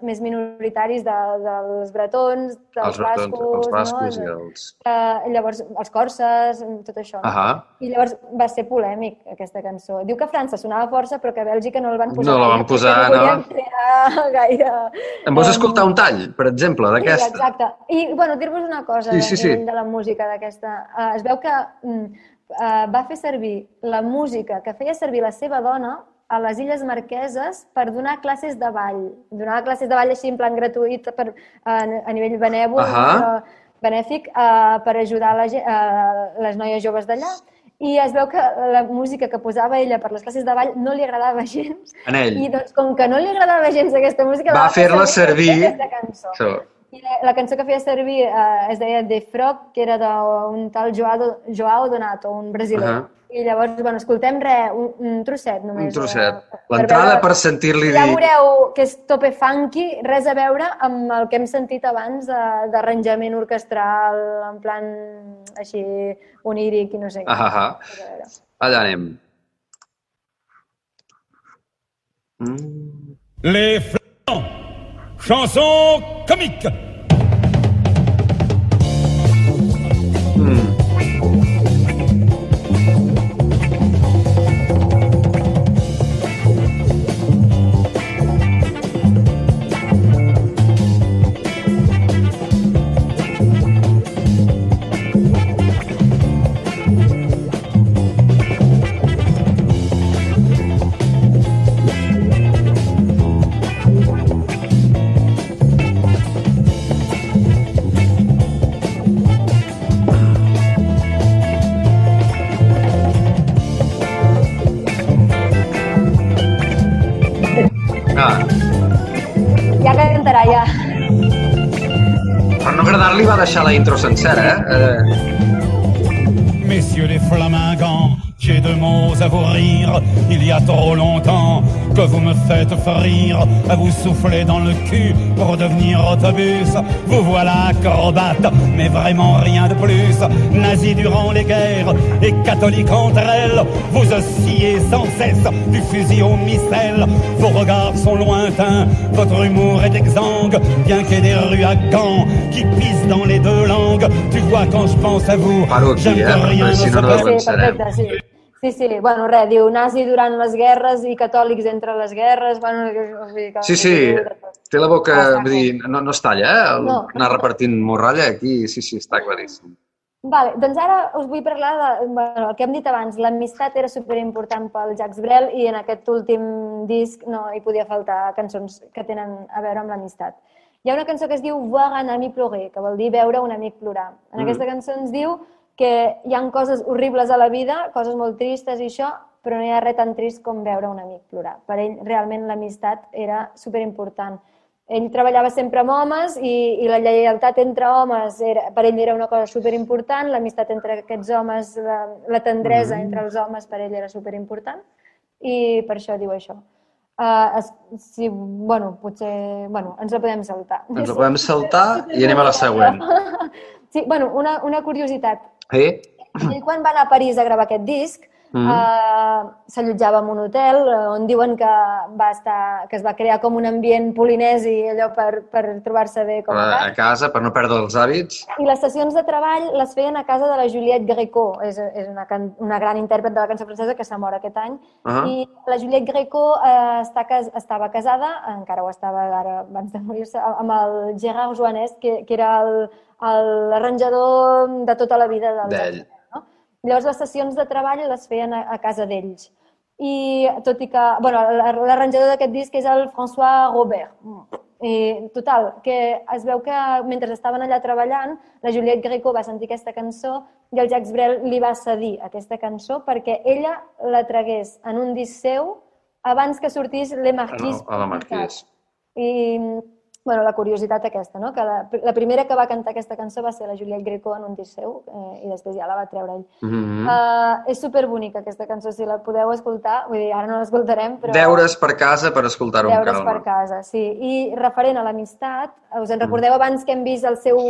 S2: més minoritaris de, dels bretons, dels
S1: Els bretons,
S2: bascos,
S1: els bascos i
S2: no?
S1: els...
S2: Eh, llavors, els corses, tot això. No?
S1: Ahà.
S2: I llavors va ser polèmic, aquesta cançó. Diu que a França sonava força, però que a Bèlgica no el van posar
S1: No la van posar,
S2: no.
S1: no?
S2: gaire...
S1: Em vols
S2: em,
S1: escoltar un tall, per exemple,
S2: Sí,
S1: d'aquesta?
S2: exacte. I, bueno, dir-vos una cosa
S1: Sí, sí, sí.
S2: de, de la música d'aquesta. Uh, es veu que mm, uh, va fer servir la música que feia servir la seva dona a les Illes Marqueses per donar classes de ball. Donava classes de ball així en plan gratuït per, a, a nivell benèvol,
S1: Ahà.
S2: però benèfic, uh, per ajudar la, uh, les noies joves d'allà. I es veu que la música que posava ella per les classes de ball no li agradava gens.
S1: En ell.
S2: I doncs, com que no li agradava gens aquesta música,
S1: Va
S2: fer
S1: fer-la servir.
S2: aquesta cançó.
S1: So,
S2: I la, la cançó que feia servir eh, es deia The Frog, que era d'un tal Joao, Joao Donato, un brasiler.
S1: Ahà.
S2: I llavors, bueno, escoltem res, un, un trosset només.
S1: un trosset.
S2: eh,
S1: L'entrada
S2: veure-
S1: per sentir-li
S2: Ja
S1: dir...
S2: veureu que és tope funky, res a veure amb el que hem sentit abans de- d'arranjament orquestral, en plan així oníric i no sé què. Veure.
S1: ah. Allà anem. Mm.
S3: Les flamands, chanson comique.
S1: Intro sencera, eh?
S3: Messieurs les flamingants, j'ai deux mots à vous rire. Il y a trop longtemps que vous me faites rire, à vous souffler dans le cul pour devenir autobus. Vous voilà acrobate, mais vraiment rien de plus. Nazi durant les guerres et catholique entre elles, vous oscillez sans cesse du fusil au missel. Vos regards sont lointains, votre humour est exsangue, bien qu'il y ait des rues à Gand qui pissent dans les deux langues. Tu vois quand je pense à vous, j'aime que rien ne se.
S2: Sí, sí. Bueno, res, diu nazi durant les guerres i catòlics entre les guerres, bueno, o sigui que...
S1: Sí, sí, té la boca,
S2: Ah,
S1: vull dir, no, no es talla, eh? El,
S2: No.
S1: Anar repartint morralla aquí, sí, sí, està claríssim.
S2: Vale, doncs ara us vull parlar de bueno, el que hem dit abans. L'amistat era superimportant pel Jacques Brel i en aquest últim disc no hi podia faltar cançons que tenen a veure amb l'amistat. Hi ha una cançó que es diu Voir un ami pleurer, que vol dir veure un amic plorar. En
S1: Mm.
S2: aquesta cançó ens diu que hi han coses horribles a la vida, coses molt tristes i això, però no hi ha res tan trist com veure un amic plorar. Per ell, realment, l'amistat era superimportant. Ell treballava sempre amb homes i, i la lleialtat entre homes era, per ell era una cosa superimportant, l'amistat entre aquests homes, la, la tendresa
S1: Mm.
S2: entre els homes per ell era superimportant i per això diu això. Uh, es, si, bueno, potser... Bueno, ens la podem saltar.
S1: Ens la podem saltar i anem a la següent.
S2: Sí, bueno, una, una curiositat.
S1: Eh?
S2: Ell quan va anar a París a gravar aquest disc, mm. uh, s'allotjava en un hotel eh, on diuen que, va estar, que es va crear com un ambient polinesi, allò per, per trobar-se bé com a
S1: A
S2: casa.
S1: casa, per no perdre els hàbits.
S2: I les sessions de treball les feien a casa de la Juliette Gréco, és, és una, can, una gran intèrpret de la cançó francesa que s'ha mort aquest any.
S1: Ah.
S2: I la Juliette Gréco eh, està, cas, estava casada, encara ho estava ara abans de morir-se, amb el Gérard Joanès, que, que era el- l'arranjador de tota la vida del
S1: D'ell.
S2: No? Llavors les sessions de treball les feien a, a casa d'ells. I tot i que, bueno, l'arranjador d'aquest disc és el François Robert. I, total, que es veu que mentre estaven allà treballant, la Juliette Greco va sentir aquesta cançó i el Jacques Brel li va cedir aquesta cançó perquè ella la tragués en un disc seu abans que sortís Le Marquis.
S1: A la Marquès.
S2: I, bueno, la curiositat aquesta, no? que la, la primera que va cantar aquesta cançó va ser la Juliette Greco en un disc seu eh, i després ja la va treure ell.
S1: Mm
S2: Uh, és superbonica aquesta cançó, si la podeu escoltar, vull dir, ara no l'escoltarem, però...
S1: Deures per casa per escoltar-ho amb
S2: Deures per
S1: calma.
S2: casa, sí. I referent a l'amistat, us en recordeu abans que hem vist el seu,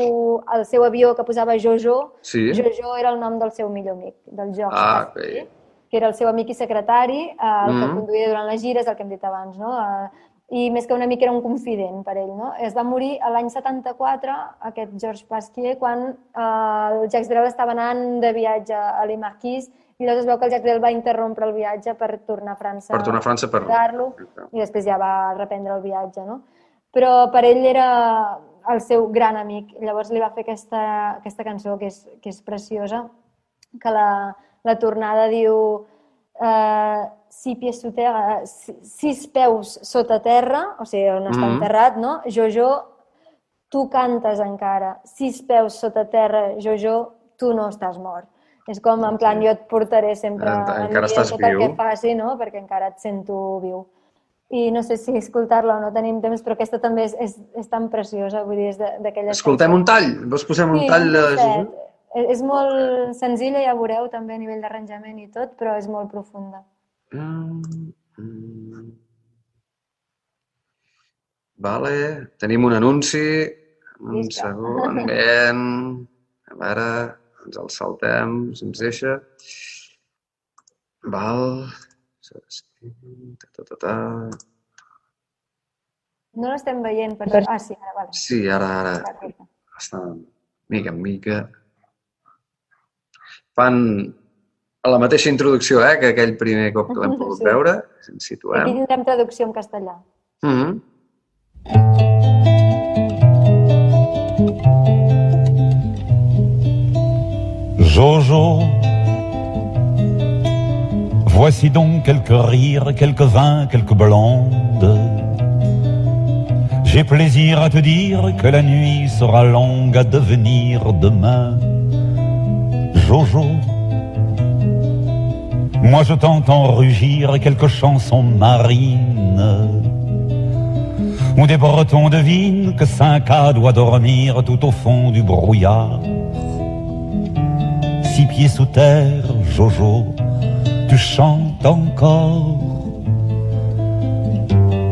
S2: el seu avió que posava Jojo?
S1: Sí.
S2: Jojo era el nom del seu millor amic, del joc.
S1: Ah, ok.
S2: que era el seu amic i secretari, eh, el que
S1: Mhm.
S2: conduïa durant les gires, el que hem dit abans, no? Eh, I més que un amic era un confident per ell, no? Es va morir a l'any 74, aquest Georges Pasquier, quan eh, el Jacques Brel estava anant de viatge a Les Marquis i llavors es veu que el Jacques Brel va interrompre el viatge per tornar a França
S1: Per tornar a França per-
S2: lo i després ja va reprendre el viatge, no? Però per ell era el seu gran amic. Llavors li va fer aquesta, aquesta cançó que és, que és preciosa, que la, la tornada diu eh, sis pieds sous terre, eh, si- sis peus sota terra, o sigui, on està
S1: Mhm.
S2: enterrat, no? Jojo, tu cantes encara. Sis peus sota terra, Jojo, tu no estàs mort. És com, en plan, jo et portaré sempre
S1: En-
S2: en
S1: encara estàs
S2: tot el
S1: viu.
S2: que faci, no? Perquè encara et sento viu. I no sé si escoltar-la o no tenim temps, però aquesta també és, és, és tan preciosa, vull dir, és d'aquelles...
S1: Escoltem un tall? Vols posem un tall de...
S2: trosset. És, és molt senzilla, ja veureu, també a nivell d'arranjament i tot, però és molt profunda.
S1: Mm, mm. Vale, tenim un anunci. Un
S2: Llista.
S1: segon, ben. A veure, ens el saltem, si ens deixa. Val. Ta, ta, ta, ta.
S2: No l'estem veient, però... Ah, sí, ara, vale.
S1: Sí, ara, ara.
S2: Perfecte.
S1: Està mica en mica. Fan a la mateixa introducció eh, que aquell primer cop que l'hem pogut
S2: Sí.
S1: veure. Si ens
S2: Aquí
S1: situem.
S2: tindrem traducció en castellà.
S1: Mm -hmm.
S3: Jojo, voici donc quelques rires, quelques vins, quelques blondes. J'ai plaisir à te dire que la nuit sera longue à devenir demain. Jojo, moi je t'entends rugir quelques chansons marines. où des Bretons devinent que 5A doit dormir tout au fond du brouillard. Six pieds sous terre, Jojo, tu chantes encore.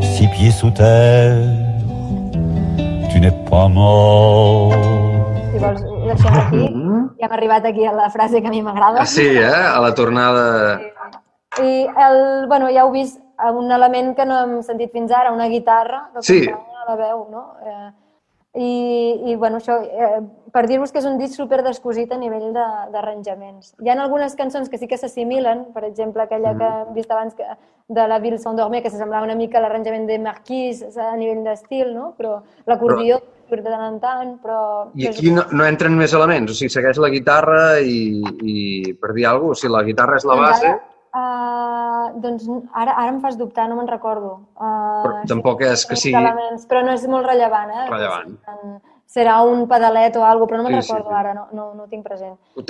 S3: Six pieds sous terre, tu n'es pas mort.
S2: Deixem aquí. Ja hem arribat aquí a la frase que a mi m'agrada.
S1: Ah, sí, eh? A la tornada...
S2: I el, bueno, ja heu vist un element que no hem sentit fins ara, una guitarra que
S1: Sí.
S2: acompanya la veu, no? Eh, i, I, bueno, això, eh, per dir-vos que és un disc super descosit a nivell de- d'arranjaments. Hi ha algunes cançons que sí que s'assimilen, per exemple, aquella que
S1: Mm.
S2: hem vist abans que, de la Ville Saint-Dormé, que s'assemblava una mica a l'arranjament de Marquis a nivell d'estil, no? Però l'acordió surt de tant en tant, però...
S1: I aquí no, no entren més elements, o sigui, segueix la guitarra i, i per dir alguna cosa, si la guitarra és la
S2: Doncs
S1: base,
S2: Ara, uh, doncs ara, ara em fas dubtar, no me'n recordo. Uh,
S1: Però tampoc és que sigui-
S2: Elements, però no és molt rellevant, eh?
S1: Rellevant.
S2: Serà un pedalet o alguna però no me'n
S1: Sí, sí,
S2: recordo
S1: sí.
S2: ara, no, no, no ho tinc present.
S1: ho,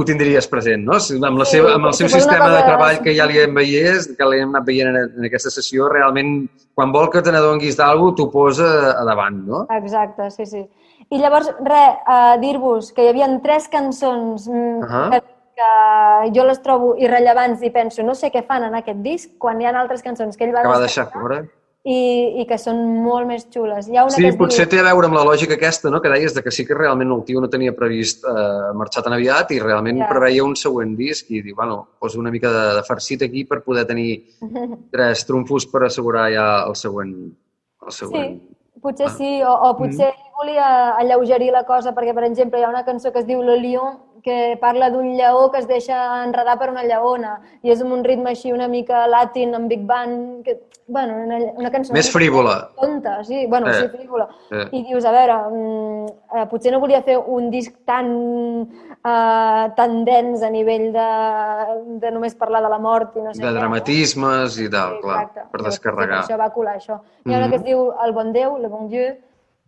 S1: ho tindries present, no? Si Amb, la
S2: Sí,
S1: seva, amb el seu sistema de treball que ja li hem veiés, que li hem anat veient en, en aquesta sessió, realment, quan vol que te n'adonguis d'algú, t'ho posa a davant, no?
S2: Exacte, sí, sí. I llavors, res, uh, dir-vos que hi havia tres cançons mm,
S1: Ahà.
S2: que, que jo les trobo irrellevants i penso, no sé què fan en aquest disc, quan hi ha altres cançons que ell va
S1: Que va deixar fora.
S2: I, i que són molt més xules. Hi ha una
S1: Sí,
S2: que es
S1: potser
S2: diu...
S1: té a veure amb la lògica aquesta, no?, que deies de que sí que realment el tio no tenia previst eh, marxar tan aviat i realment
S2: Ja.
S1: preveia un següent disc i diu, bueno, poso una mica de, de farcit aquí per poder tenir tres trumfos per assegurar ja el següent. El següent.
S2: Sí, potser
S1: Ah.
S2: sí, o, o potser ell volia alleugerir la cosa, perquè, per exemple, hi ha una cançó que es diu Le Lion, que parla d'un lleó que es deixa enredar per una lleona, i és amb un ritme així una mica latin, amb big band, que, bueno, una, una cançó...
S1: Més frívola.
S2: Tonta, sí, bueno,
S1: Eh,
S2: sí, frívola.
S1: eh.
S2: I dius, a veure, mm, eh, potser no volia fer un disc tan, eh, tan dens a nivell de, de només parlar de la mort i no sé
S1: De
S2: què, no?
S1: dramatismes i tal, clar,
S2: Exacte.
S1: per descarregar.
S2: Sí, això va colar això. Hi ha una que es diu El bon Déu, Le bon Dieu,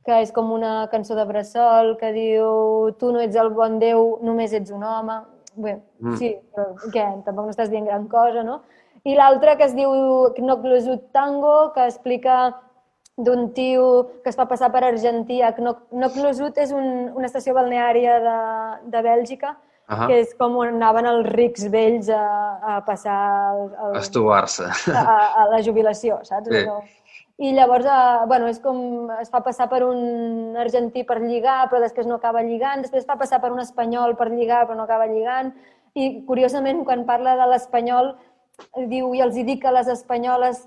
S2: que és com una cançó de bressol que diu tu no ets el bon Déu, només ets un home. Bé,
S1: Mm.
S2: sí, però què? Tampoc no estàs dient gran cosa, no? I l'altra que es diu Knocklesut Tango, que explica d'un tio que es fa passar per argentí. Knocklesut és un, una estació balneària de, de Bèlgica,
S1: Ahà.
S2: que és com on anaven els rics vells a, a passar el, el,
S1: Estuvar-se.
S2: a, a la jubilació, saps?
S1: Sí.
S2: Allò. I llavors, eh, bueno, és com es fa passar per un argentí per lligar, però després no acaba lligant, després es fa passar per un espanyol per lligar, però no acaba lligant, i curiosament, quan parla de l'espanyol, diu, i els hi dic a les espanyoles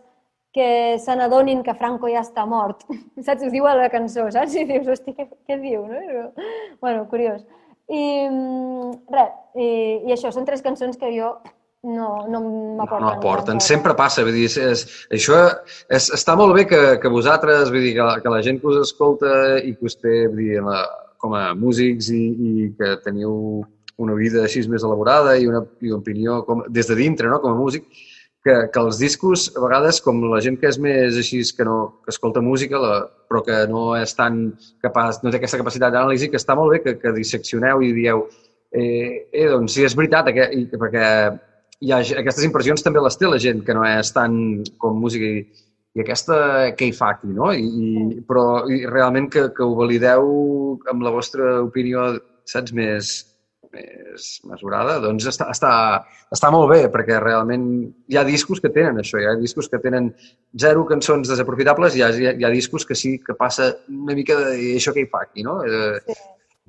S2: que se n'adonin que Franco ja està mort. Saps? Ho diu a la cançó, saps? I dius, hosti, què, què diu, no? Bueno, curiós. I mm, res, i, i això, són tres cançons que jo no, no m'aporten.
S1: No aporten,
S2: res.
S1: sempre passa, vull dir, és, és, això és, està molt bé que, que vosaltres, vull dir, que, la- que la gent que us escolta i que us té, vull dir, la, com a músics i, i que teniu una vida així més elaborada i una, i una opinió com, des de dintre, no?, com a músic, que, que els discos, a vegades, com la gent que és més així, que, no, que escolta música, la, però que no és tan capaç, no té aquesta capacitat d'anàlisi, que està molt bé que, que disseccioneu i dieu, eh, eh, doncs sí, és veritat, aquest, i, perquè hi ha, aquestes impressions també les té la gent que no és tan com música i, i aquesta què hi fa aquí, no? I, i, però i realment que, que ho valideu amb la vostra opinió, saps, més, més mesurada, doncs està, està, està molt bé, perquè realment hi ha discos que tenen això, hi ha discos que tenen zero cançons desaprofitables hi ha, hi ha, discos que sí que passa una mica de "I això què hi fa aquí, no? Eh,
S2: Sí.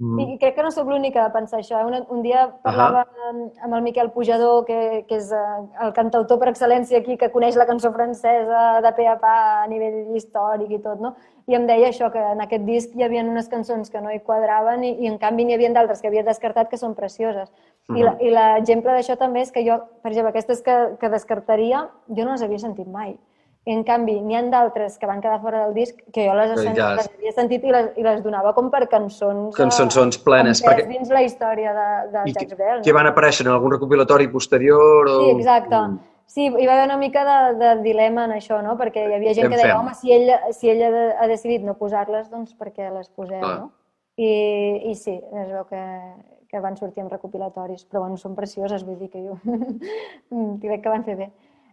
S1: Mm,
S2: I crec que no sóc l'única de pensar això. eh? Un, un dia parlava amb, amb el Miquel Pujador, que, que és eh, el cantautor per excel·lència aquí, que coneix la cançó francesa de pe a pa a nivell històric i tot, no? I em deia això, que en aquest disc hi havia unes cançons que no hi quadraven i, i en canvi n'hi havia d'altres que havia descartat que són precioses. I la- I l'exemple d'això també és que jo, per exemple, aquestes que, que descartaria, jo no les havia sentit mai. I en canvi, n'hi han d'altres que van quedar fora del disc que jo les,
S1: Que
S2: sen-
S1: ja-
S2: les havia sentit i les, i les donava com per cançons... eh,
S1: Cançons plenes,
S2: amb pes
S1: perquè-
S2: dins la història de, de
S1: I
S2: Jacques
S1: que,
S2: Brel.
S1: que van aparèixer en algun recopilatori posterior o...
S2: Sí, exacte.
S1: Mm.
S2: Sí, hi va haver una mica de, de dilema en això, no? Perquè hi havia gent que deia, home, si ell, si ell ha, de- ha decidit no posar-les, doncs per què les poseu,
S1: Clar.
S2: no? I, I sí, es veu que, que van sortir en recopilatoris, però bueno, són precioses, vull dir que jo crec que van fer bé.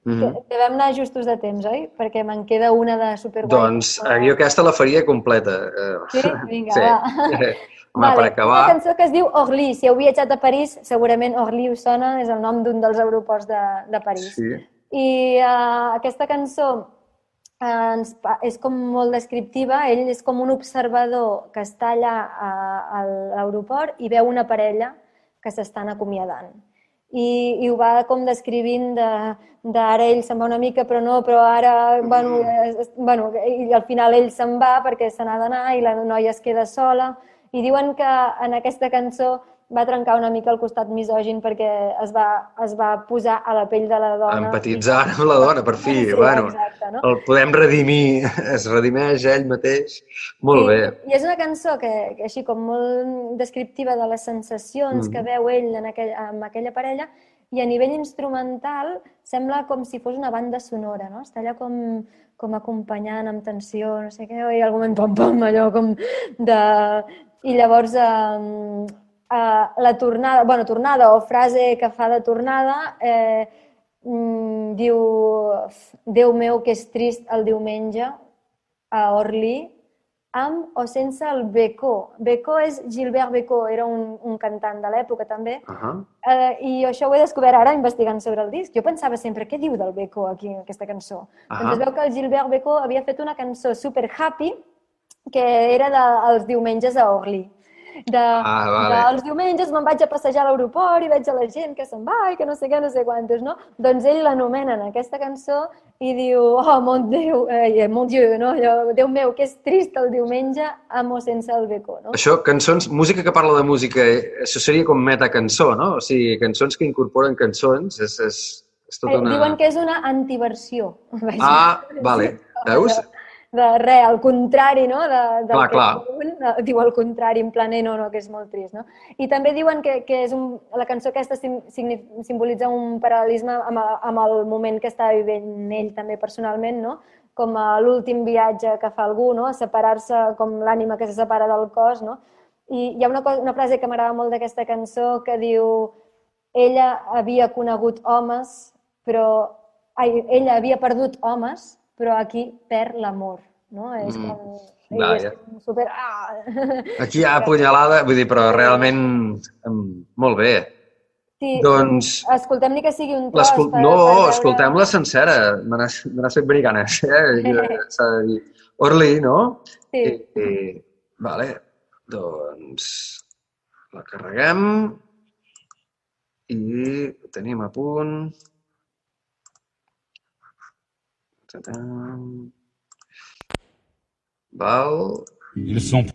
S1: Mhm.
S2: que, que vam anar justos de temps, oi? Perquè me'n queda una de superguai.
S1: Doncs eh, jo aquesta la faria completa. eh.
S2: Sí? Vinga,
S1: sí.
S2: va.
S1: Home, per acabar...
S2: Una cançó que es diu Orly. Si heu viatjat a París, segurament Orly us sona, és el nom d'un dels aeroports de, de París.
S1: Sí.
S2: I uh, aquesta cançó ens, és com molt descriptiva. Ell és com un observador que està allà a, a l'aeroport i veu una parella que s'estan acomiadant. I, i ho va com descrivint de, de ara ell se'n va una mica, però no, però ara, bueno, es, es- bueno i al final ell se'n va perquè se n'ha d'anar i la noia es queda sola. I diuen que en aquesta cançó va trencar una mica el costat misògin perquè es va, es va posar a la pell de la dona.
S1: Empatitzar amb la dona, per fi.
S2: Sí,
S1: bueno,
S2: exacte, no?
S1: el podem redimir, es redimeix ell mateix. Molt
S2: I,
S1: bé.
S2: I és una cançó que, que així com molt descriptiva de les sensacions
S1: Mhm.
S2: que veu ell en aquell, amb aquella parella i a nivell instrumental sembla com si fos una banda sonora, no? Està allà com, com acompanyant amb tensió, no sé què, i algun moment pam-pam, allò com de... I llavors eh, eh, la tornada, bueno, tornada o frase que fa de tornada eh, mm, diu Déu meu que és trist el diumenge a Orly amb o sense el Becó. Becó és Gilbert Becó, era un, un cantant de l'època també,
S1: Uh -huh.
S2: eh, i això ho he descobert ara investigant sobre el disc. Jo pensava sempre, què diu del Becó aquí, en aquesta cançó?
S1: Ahà.
S2: Doncs es veu que el Gilbert Becó havia fet una cançó super happy que era dels diumenges a Orly. De,
S1: Ah, vale.
S2: de, els diumenges me'n vaig a passejar a l'aeroport i veig a la gent que se'n va i que no sé què, no sé quantos, no? Doncs ell l'anomena en aquesta cançó i diu, oh, mon Déu, eh, mon Dieu, no? Allò, Déu meu, que és trist el diumenge amb o sense el becó, no?
S1: Això, cançons, música que parla de música, això seria com metacançó, no? O sigui, cançons que incorporen cançons, és, és, és tota
S2: Eh,
S1: una...
S2: Diuen que és una antiversió. Vaja.
S1: Ah, vale. Veus?
S2: De res, al contrari, no? De, del
S1: Clar, clar.
S2: diuen, eh, diu el contrari, en plan, eh, no, no, que és molt trist, no? I també diuen que, que és un, la cançó aquesta sim, simbolitza un paral·lelisme amb, el- amb el moment que està vivint ell també personalment, no? Com a l'últim viatge que fa algú, no? A separar-se com l'ànima que se separa del cos, no? I hi ha una, cosa, una frase que m'agrada molt d'aquesta cançó que diu ella havia conegut homes, però... Ai, ella havia perdut homes, però aquí perd l'amor, no? És
S1: Mm.
S2: com... és com super... Ah!
S1: Aquí hi ha apunyalada, vull dir, però realment em, molt bé.
S2: Sí,
S1: Doncs
S2: escoltem ni que sigui un tros
S1: l'escol...
S2: per,
S1: No,
S2: per veure...
S1: escoltem-la sencera. Me n'has me n'has fet venir ganes, eh? S'ha de dir. Orly, no?
S2: Sí.
S1: I, i, vale, doncs la carreguem i ho tenim a punt. Ta-tam. Val.
S3: Ils sont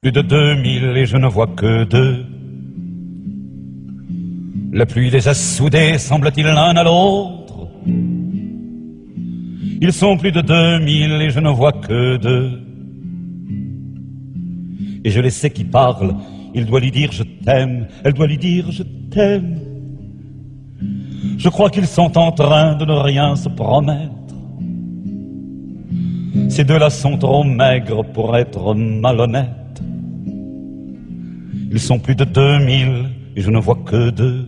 S3: plus de 2000 et je ne vois que deux. La pluie les a soudés, semble-t-il, l'un à l'autre. Ils sont plus de 2000 et je ne vois que deux. Et je les sais qui parlent. Il doit lui dire je t'aime, elle doit lui dire je t'aime. Je crois qu'ils sont en train de ne rien se promettre. Ces deux-là sont trop maigres pour être malhonnêtes. Ils sont plus de 2000 et je ne vois que deux.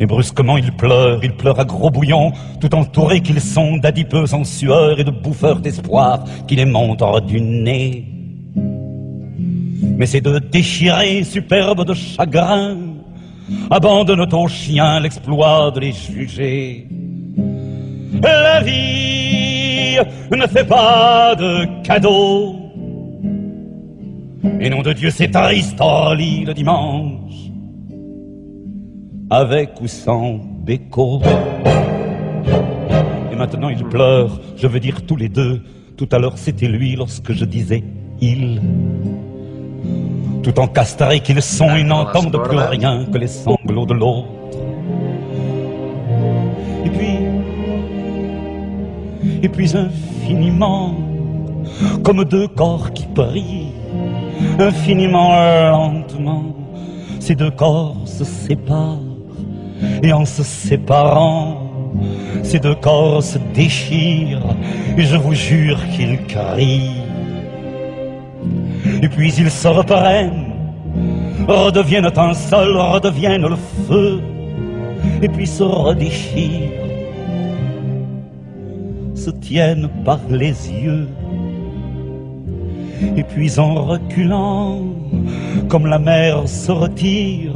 S3: Et brusquement ils pleurent, ils pleurent à gros bouillons, tout entourés qu'ils sont d'adipeux en sueur et de bouffeurs d'espoir qui les montent hors du nez. Mais ces deux déchirés, superbes de chagrin, abandonnent aux chiens l'exploit de les juger. La vie ne fait pas de cadeaux. Et nom de Dieu, c'est triste, Orly, le dimanche. Avec ou sans béco. Et maintenant il pleure, je veux dire tous les deux. Tout à l'heure c'était lui lorsque je disais il. Tout encastrés qu'ils sont, ils n'entendent plus rien que les sanglots de l'autre. Et puis, et puis infiniment, comme deux corps qui prient, infiniment lentement, ces deux corps se séparent, et en se séparant, ces deux corps se déchirent, et je vous jure qu'ils crient. Et puis ils se reprennent, redeviennent un seul, redeviennent le feu, et puis se redéchirent, se tiennent par les yeux, et puis en reculant, comme la mer se retire,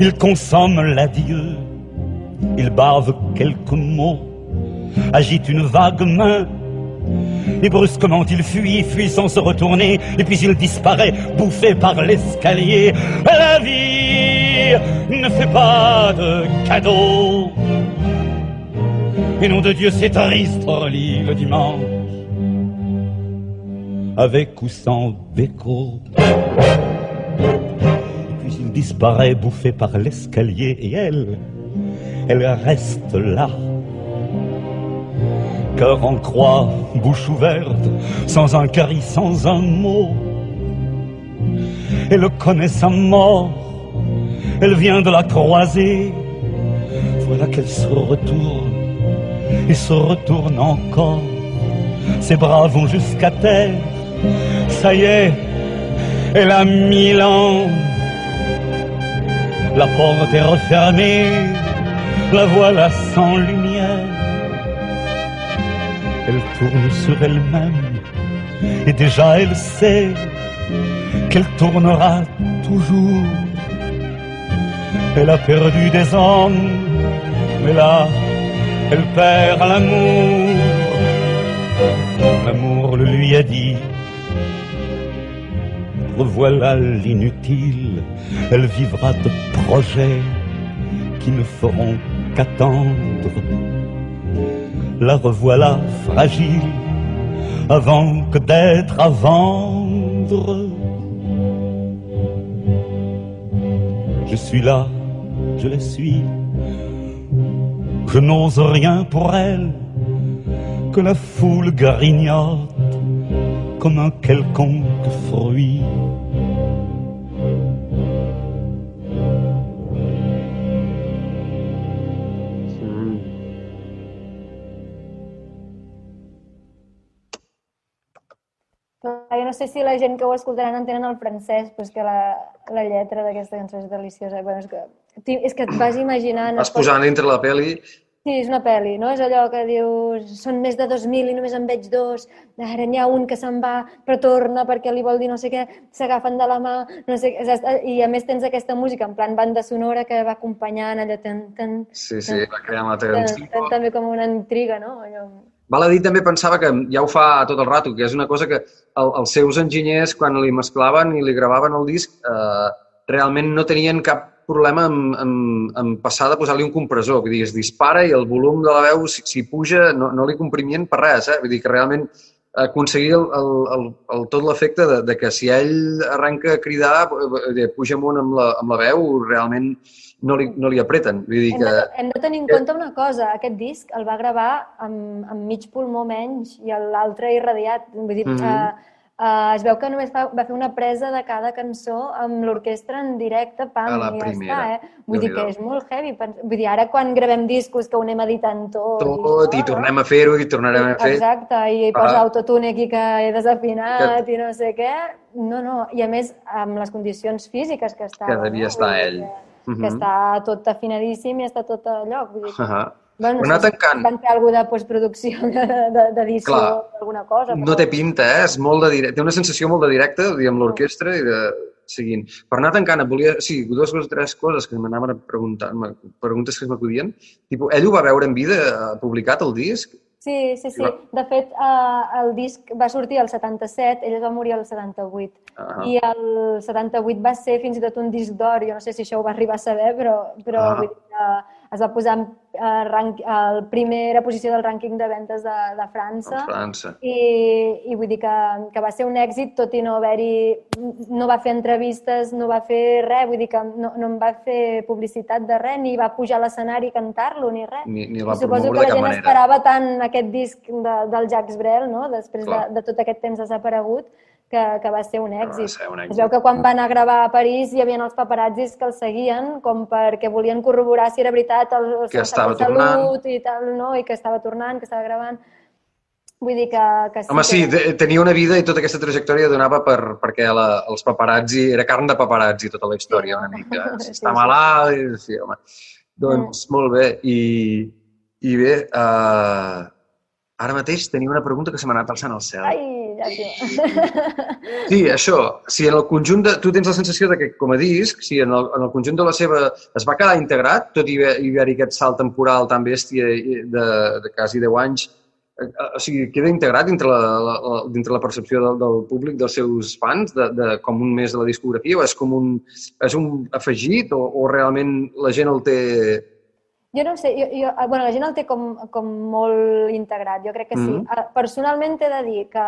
S3: ils consomment l'adieu, ils bavent quelques mots, agitent une vague main, et brusquement il fuit, fuit sans se retourner, et puis il disparaît, bouffé par l'escalier. La vie ne fait pas de cadeaux. Et nom de Dieu, c'est triste, Orly, le dimanche, avec ou sans déco. Et puis il disparaît, bouffé par l'escalier, et elle, elle reste là cœur en croix, bouche ouverte, sans un cri, sans un mot. Elle connaît sa mort, elle vient de la croiser. Voilà qu'elle se retourne et se retourne encore. Ses bras vont jusqu'à terre. Ça y est, elle a mille ans. La porte est refermée, la voilà sans lumière. Elle tourne sur elle-même et déjà elle sait qu'elle tournera toujours. Elle a perdu des hommes, mais là, elle perd l'amour. L'amour le lui a dit. Revoilà l'inutile, elle vivra de projets qui ne feront qu'attendre la revoilà fragile avant que d'être à vendre. Je suis là, je la suis, je n'ose rien pour elle, que la foule grignote comme un quelconque fruit.
S2: No sé si la gent que ho escoltaran entenen el francès, però és que la, la lletra d'aquesta cançó és deliciosa. Bueno, és, que, és que et vas imaginant...
S1: Vas posant dintre la peli
S2: Sí, és una pel·li, no? És allò que dius, són més de 2.000 i només en veig dos, ara n'hi ha un que se'n va però torna perquè li vol dir no sé què, s'agafen de la mà, no sé què, i a més tens aquesta música en plan banda sonora que va acompanyant allò tan, tan,
S1: Sí, sí, va creant la
S2: tan,
S1: tensió.
S2: tan, també com una intriga, no? Allò...
S1: Val a dir, també pensava que ja ho fa tot el rato, que és una cosa que el, els seus enginyers, quan li mesclaven i li gravaven el disc, eh, realment no tenien cap problema en, en, en passar de posar-li un compressor. Vull dir, es dispara i el volum de la veu, si, si puja, no, no li comprimien per res. Eh? Vull dir que realment aconseguir el, el, el, el, tot l'efecte de, de que si ell arrenca a cridar, eh, puja amunt amb la, amb la veu, realment no li, no li apreten. Vull dir
S2: Hem
S1: que...
S2: de, hem de tenir en compte una cosa, aquest disc el va gravar amb, amb mig pulmó menys i l'altre irradiat. Vull dir,
S1: Mhm.
S2: eh, eh, es veu que només fa, va fer una presa de cada cançó amb l'orquestra en directe, pam,
S1: A la
S2: i ja
S1: primera.
S2: està, eh? Vull dir que és molt heavy. Vull dir, ara quan gravem discos que ho anem editant tot...
S1: Tot, i
S2: això,
S1: tornem a fer-ho, i tornarem a fer...
S2: Exacte, i posa
S1: Ah.
S2: autotune aquí que he desafinat i no sé què. No, no, i a més amb les condicions físiques que estava.
S1: Que devia
S2: no?
S1: estar ell.
S2: Que,
S1: Mhm.
S2: que està tot afinadíssim i està tot a lloc. Vull dir,
S1: Uh
S2: bueno,
S1: Però anar
S2: no sé si
S1: tancant.
S2: van fer alguna de postproducció, de- de- d'edició, alguna cosa.
S1: No té pinta, eh? És molt de directe. Té una sensació molt de directe, amb l'orquestra i de seguint. Per anar tancant, et volia... Sí, dues o tres coses que m'anaven a preguntar, preguntes que m'acudien. Tipo, ell ho va veure en vida, publicat, el disc?
S2: Sí, sí, sí. De fet, eh, el disc va sortir al 77, ell es va morir al 78.
S1: Ah.
S2: I el 78 va ser fins i tot un disc d'or, jo no sé si això ho va arribar a saber, però, però
S1: Ah.
S2: vull dir que es va posar en eh, rank, la primera posició del rànquing de ventes de, de França.
S1: A França.
S2: I, i vull dir que, que va ser un èxit, tot i no haver-hi... No va fer entrevistes, no va fer res, vull dir que no, no en va fer publicitat de res, ni va pujar a l'escenari a cantar-lo, ni res.
S1: Ni, ni va
S2: I suposo que la gent
S1: manera.
S2: esperava tant aquest disc de, del Jacques Brel, no? després de, de tot aquest temps desaparegut, que, que va ser un èxit.
S1: ser un èxit.
S2: Es veu que quan van a gravar a París hi havia els paparazzis que el seguien com perquè volien corroborar si era veritat el, el
S1: Que estava
S2: de salut i tal, no? i que estava tornant, que estava gravant. Vull dir que, que sí
S1: Home, sí,
S2: que...
S1: te- tenia una vida i tota aquesta trajectòria donava per, perquè la, els paparazzi, era carn de paparazzi tota la història,
S2: Sí,
S1: una mica.
S2: Sí,
S1: Està
S2: sí.
S1: malalt, i, sí, home. Doncs molt bé, i, i bé, uh, ara mateix tenia una pregunta que se m'ha anat alçant al cel.
S2: Ai, llàstima.
S1: Sí, això, si en el conjunt de... Tu tens la sensació de que, com a disc, si en el, en el conjunt de la seva... es va quedar integrat, tot i haver- hi haver aquest salt temporal tan bèstia i de, de quasi 10 anys, eh, eh, o sigui, queda integrat dintre la, la, la, dintre la percepció del, del públic, dels seus fans, de, de, com un més de la discografia, o és com un, és un afegit, o, o realment la gent el té...
S2: Jo no sé, jo, jo, eh, bueno, la gent el té com, com molt integrat, jo crec que sí.
S1: Mhm.
S2: Eh, Personalment t'he de dir que,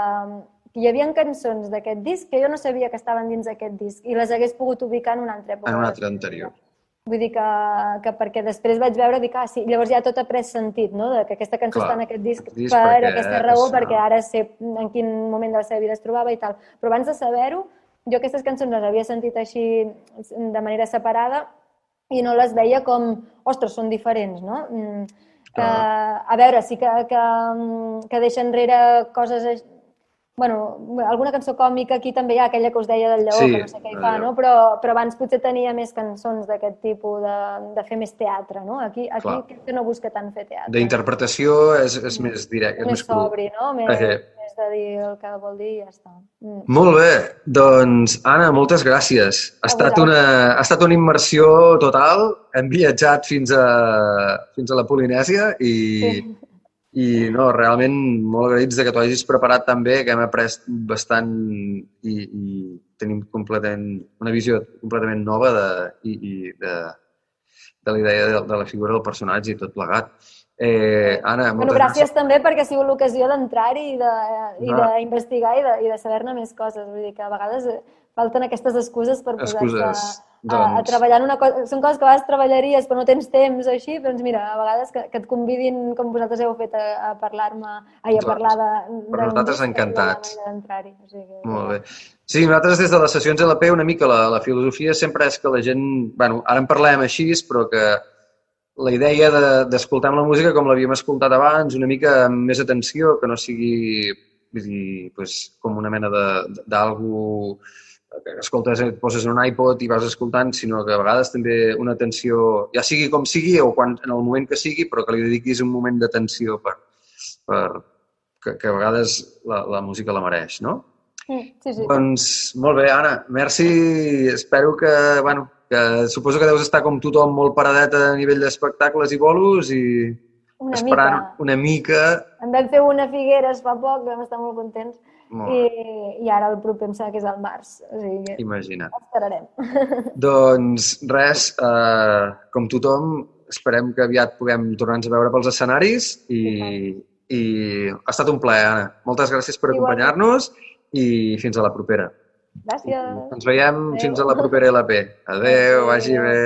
S2: que hi havia cançons d'aquest disc que jo no sabia que estaven dins d'aquest disc i les hagués pogut ubicar en una altra època.
S1: En un
S2: de la
S1: altre
S2: seva
S1: anterior.
S2: Vull dir que, que perquè després vaig veure, dic, ah, sí, llavors ja tot ha pres sentit, no?, de que aquesta cançó
S1: Clar,
S2: està en aquest disc,
S1: disc
S2: per
S1: perquè
S2: aquesta raó,
S1: és-
S2: perquè ara sé en quin moment de la seva vida es trobava i tal. Però abans de saber-ho, jo aquestes cançons les havia sentit així de manera separada i no les veia com, ostres, són diferents, no? Mm, Que, a veure, sí que, que, que deixa enrere coses... Bueno, alguna cançó còmica aquí també hi ha, aquella que us deia del lleó,
S1: Sí,
S2: que no sé què hi fa, no? Però, però abans potser tenia més cançons d'aquest tipus, de, de fer més teatre, no? Aquí, aquí
S1: Clar.
S2: crec que no busca tant fer teatre.
S1: D'interpretació és, és més directe, és
S2: més
S1: més cru.
S2: sobri, no? Més,
S1: Ok.
S2: més de dir el que vol dir i ja està. Mm.
S1: Molt bé, doncs Anna, moltes gràcies. Ha estat, una, ha estat una immersió total. Hem viatjat fins a, fins a la Polinèsia i,
S2: Sí.
S1: I no, realment molt agraïts de que t'ho hagis preparat tan bé, que hem après bastant i, i tenim completament, una visió completament nova de, i, i de, de la idea de, de la figura del personatge i tot plegat. Eh, Anna,
S2: Bueno,
S1: moltes
S2: gràcies també perquè ha sigut l'ocasió d'entrar-hi i de- i d'investigar i de, i de saber-ne més coses. Vull dir que a vegades eh, falten aquestes excuses per posar-se
S1: Excuses,
S2: a,
S1: doncs.
S2: treballar en una cosa. Són coses que a vegades treballaries però no tens temps o així, doncs mira, a vegades que, que et convidin, com vosaltres heu fet, a, a parlar-me, ai, a
S1: Doncs,
S2: parlar de...
S1: per nosaltres encantats.
S2: O sigui que,
S1: Molt bé. Sí, nosaltres des de les sessions LP una mica la, la filosofia sempre és que la gent... bueno, ara en parlem així, però que la idea de- d'escoltar la música com l'havíem escoltat abans, una mica amb més atenció, que no sigui vull dir, pues, com una mena de- d'algú que escoltes, et poses en un iPod i vas escoltant, sinó que a vegades també una atenció, ja sigui com sigui o quan, en el moment que sigui, però que li dediquis un moment d'atenció per, per, que, que a vegades la, la música la mereix, no?
S2: Mm, Sí, sí.
S1: Doncs molt bé, Anna. Merci. Espero que, bueno, que suposo que deus estar com tothom molt paradet a nivell d'espectacles i bolos i
S2: Una
S1: esperant
S2: mica.
S1: una mica...
S2: En vam fer una Figueres fa poc, vam estar molt contents. I, I ara el proper em sembla que és al març. O sigui que
S1: imagina't.
S2: esperarem.
S1: Doncs res, eh, com tothom, esperem que aviat puguem tornar-nos a veure pels escenaris i, i ha estat un plaer, Anna. Moltes gràcies per acompanyar-nos i fins a la propera.
S2: Gràcies.
S1: Ens veiem
S2: Adéu.
S1: fins a la propera LP. Adéu, vagi bé.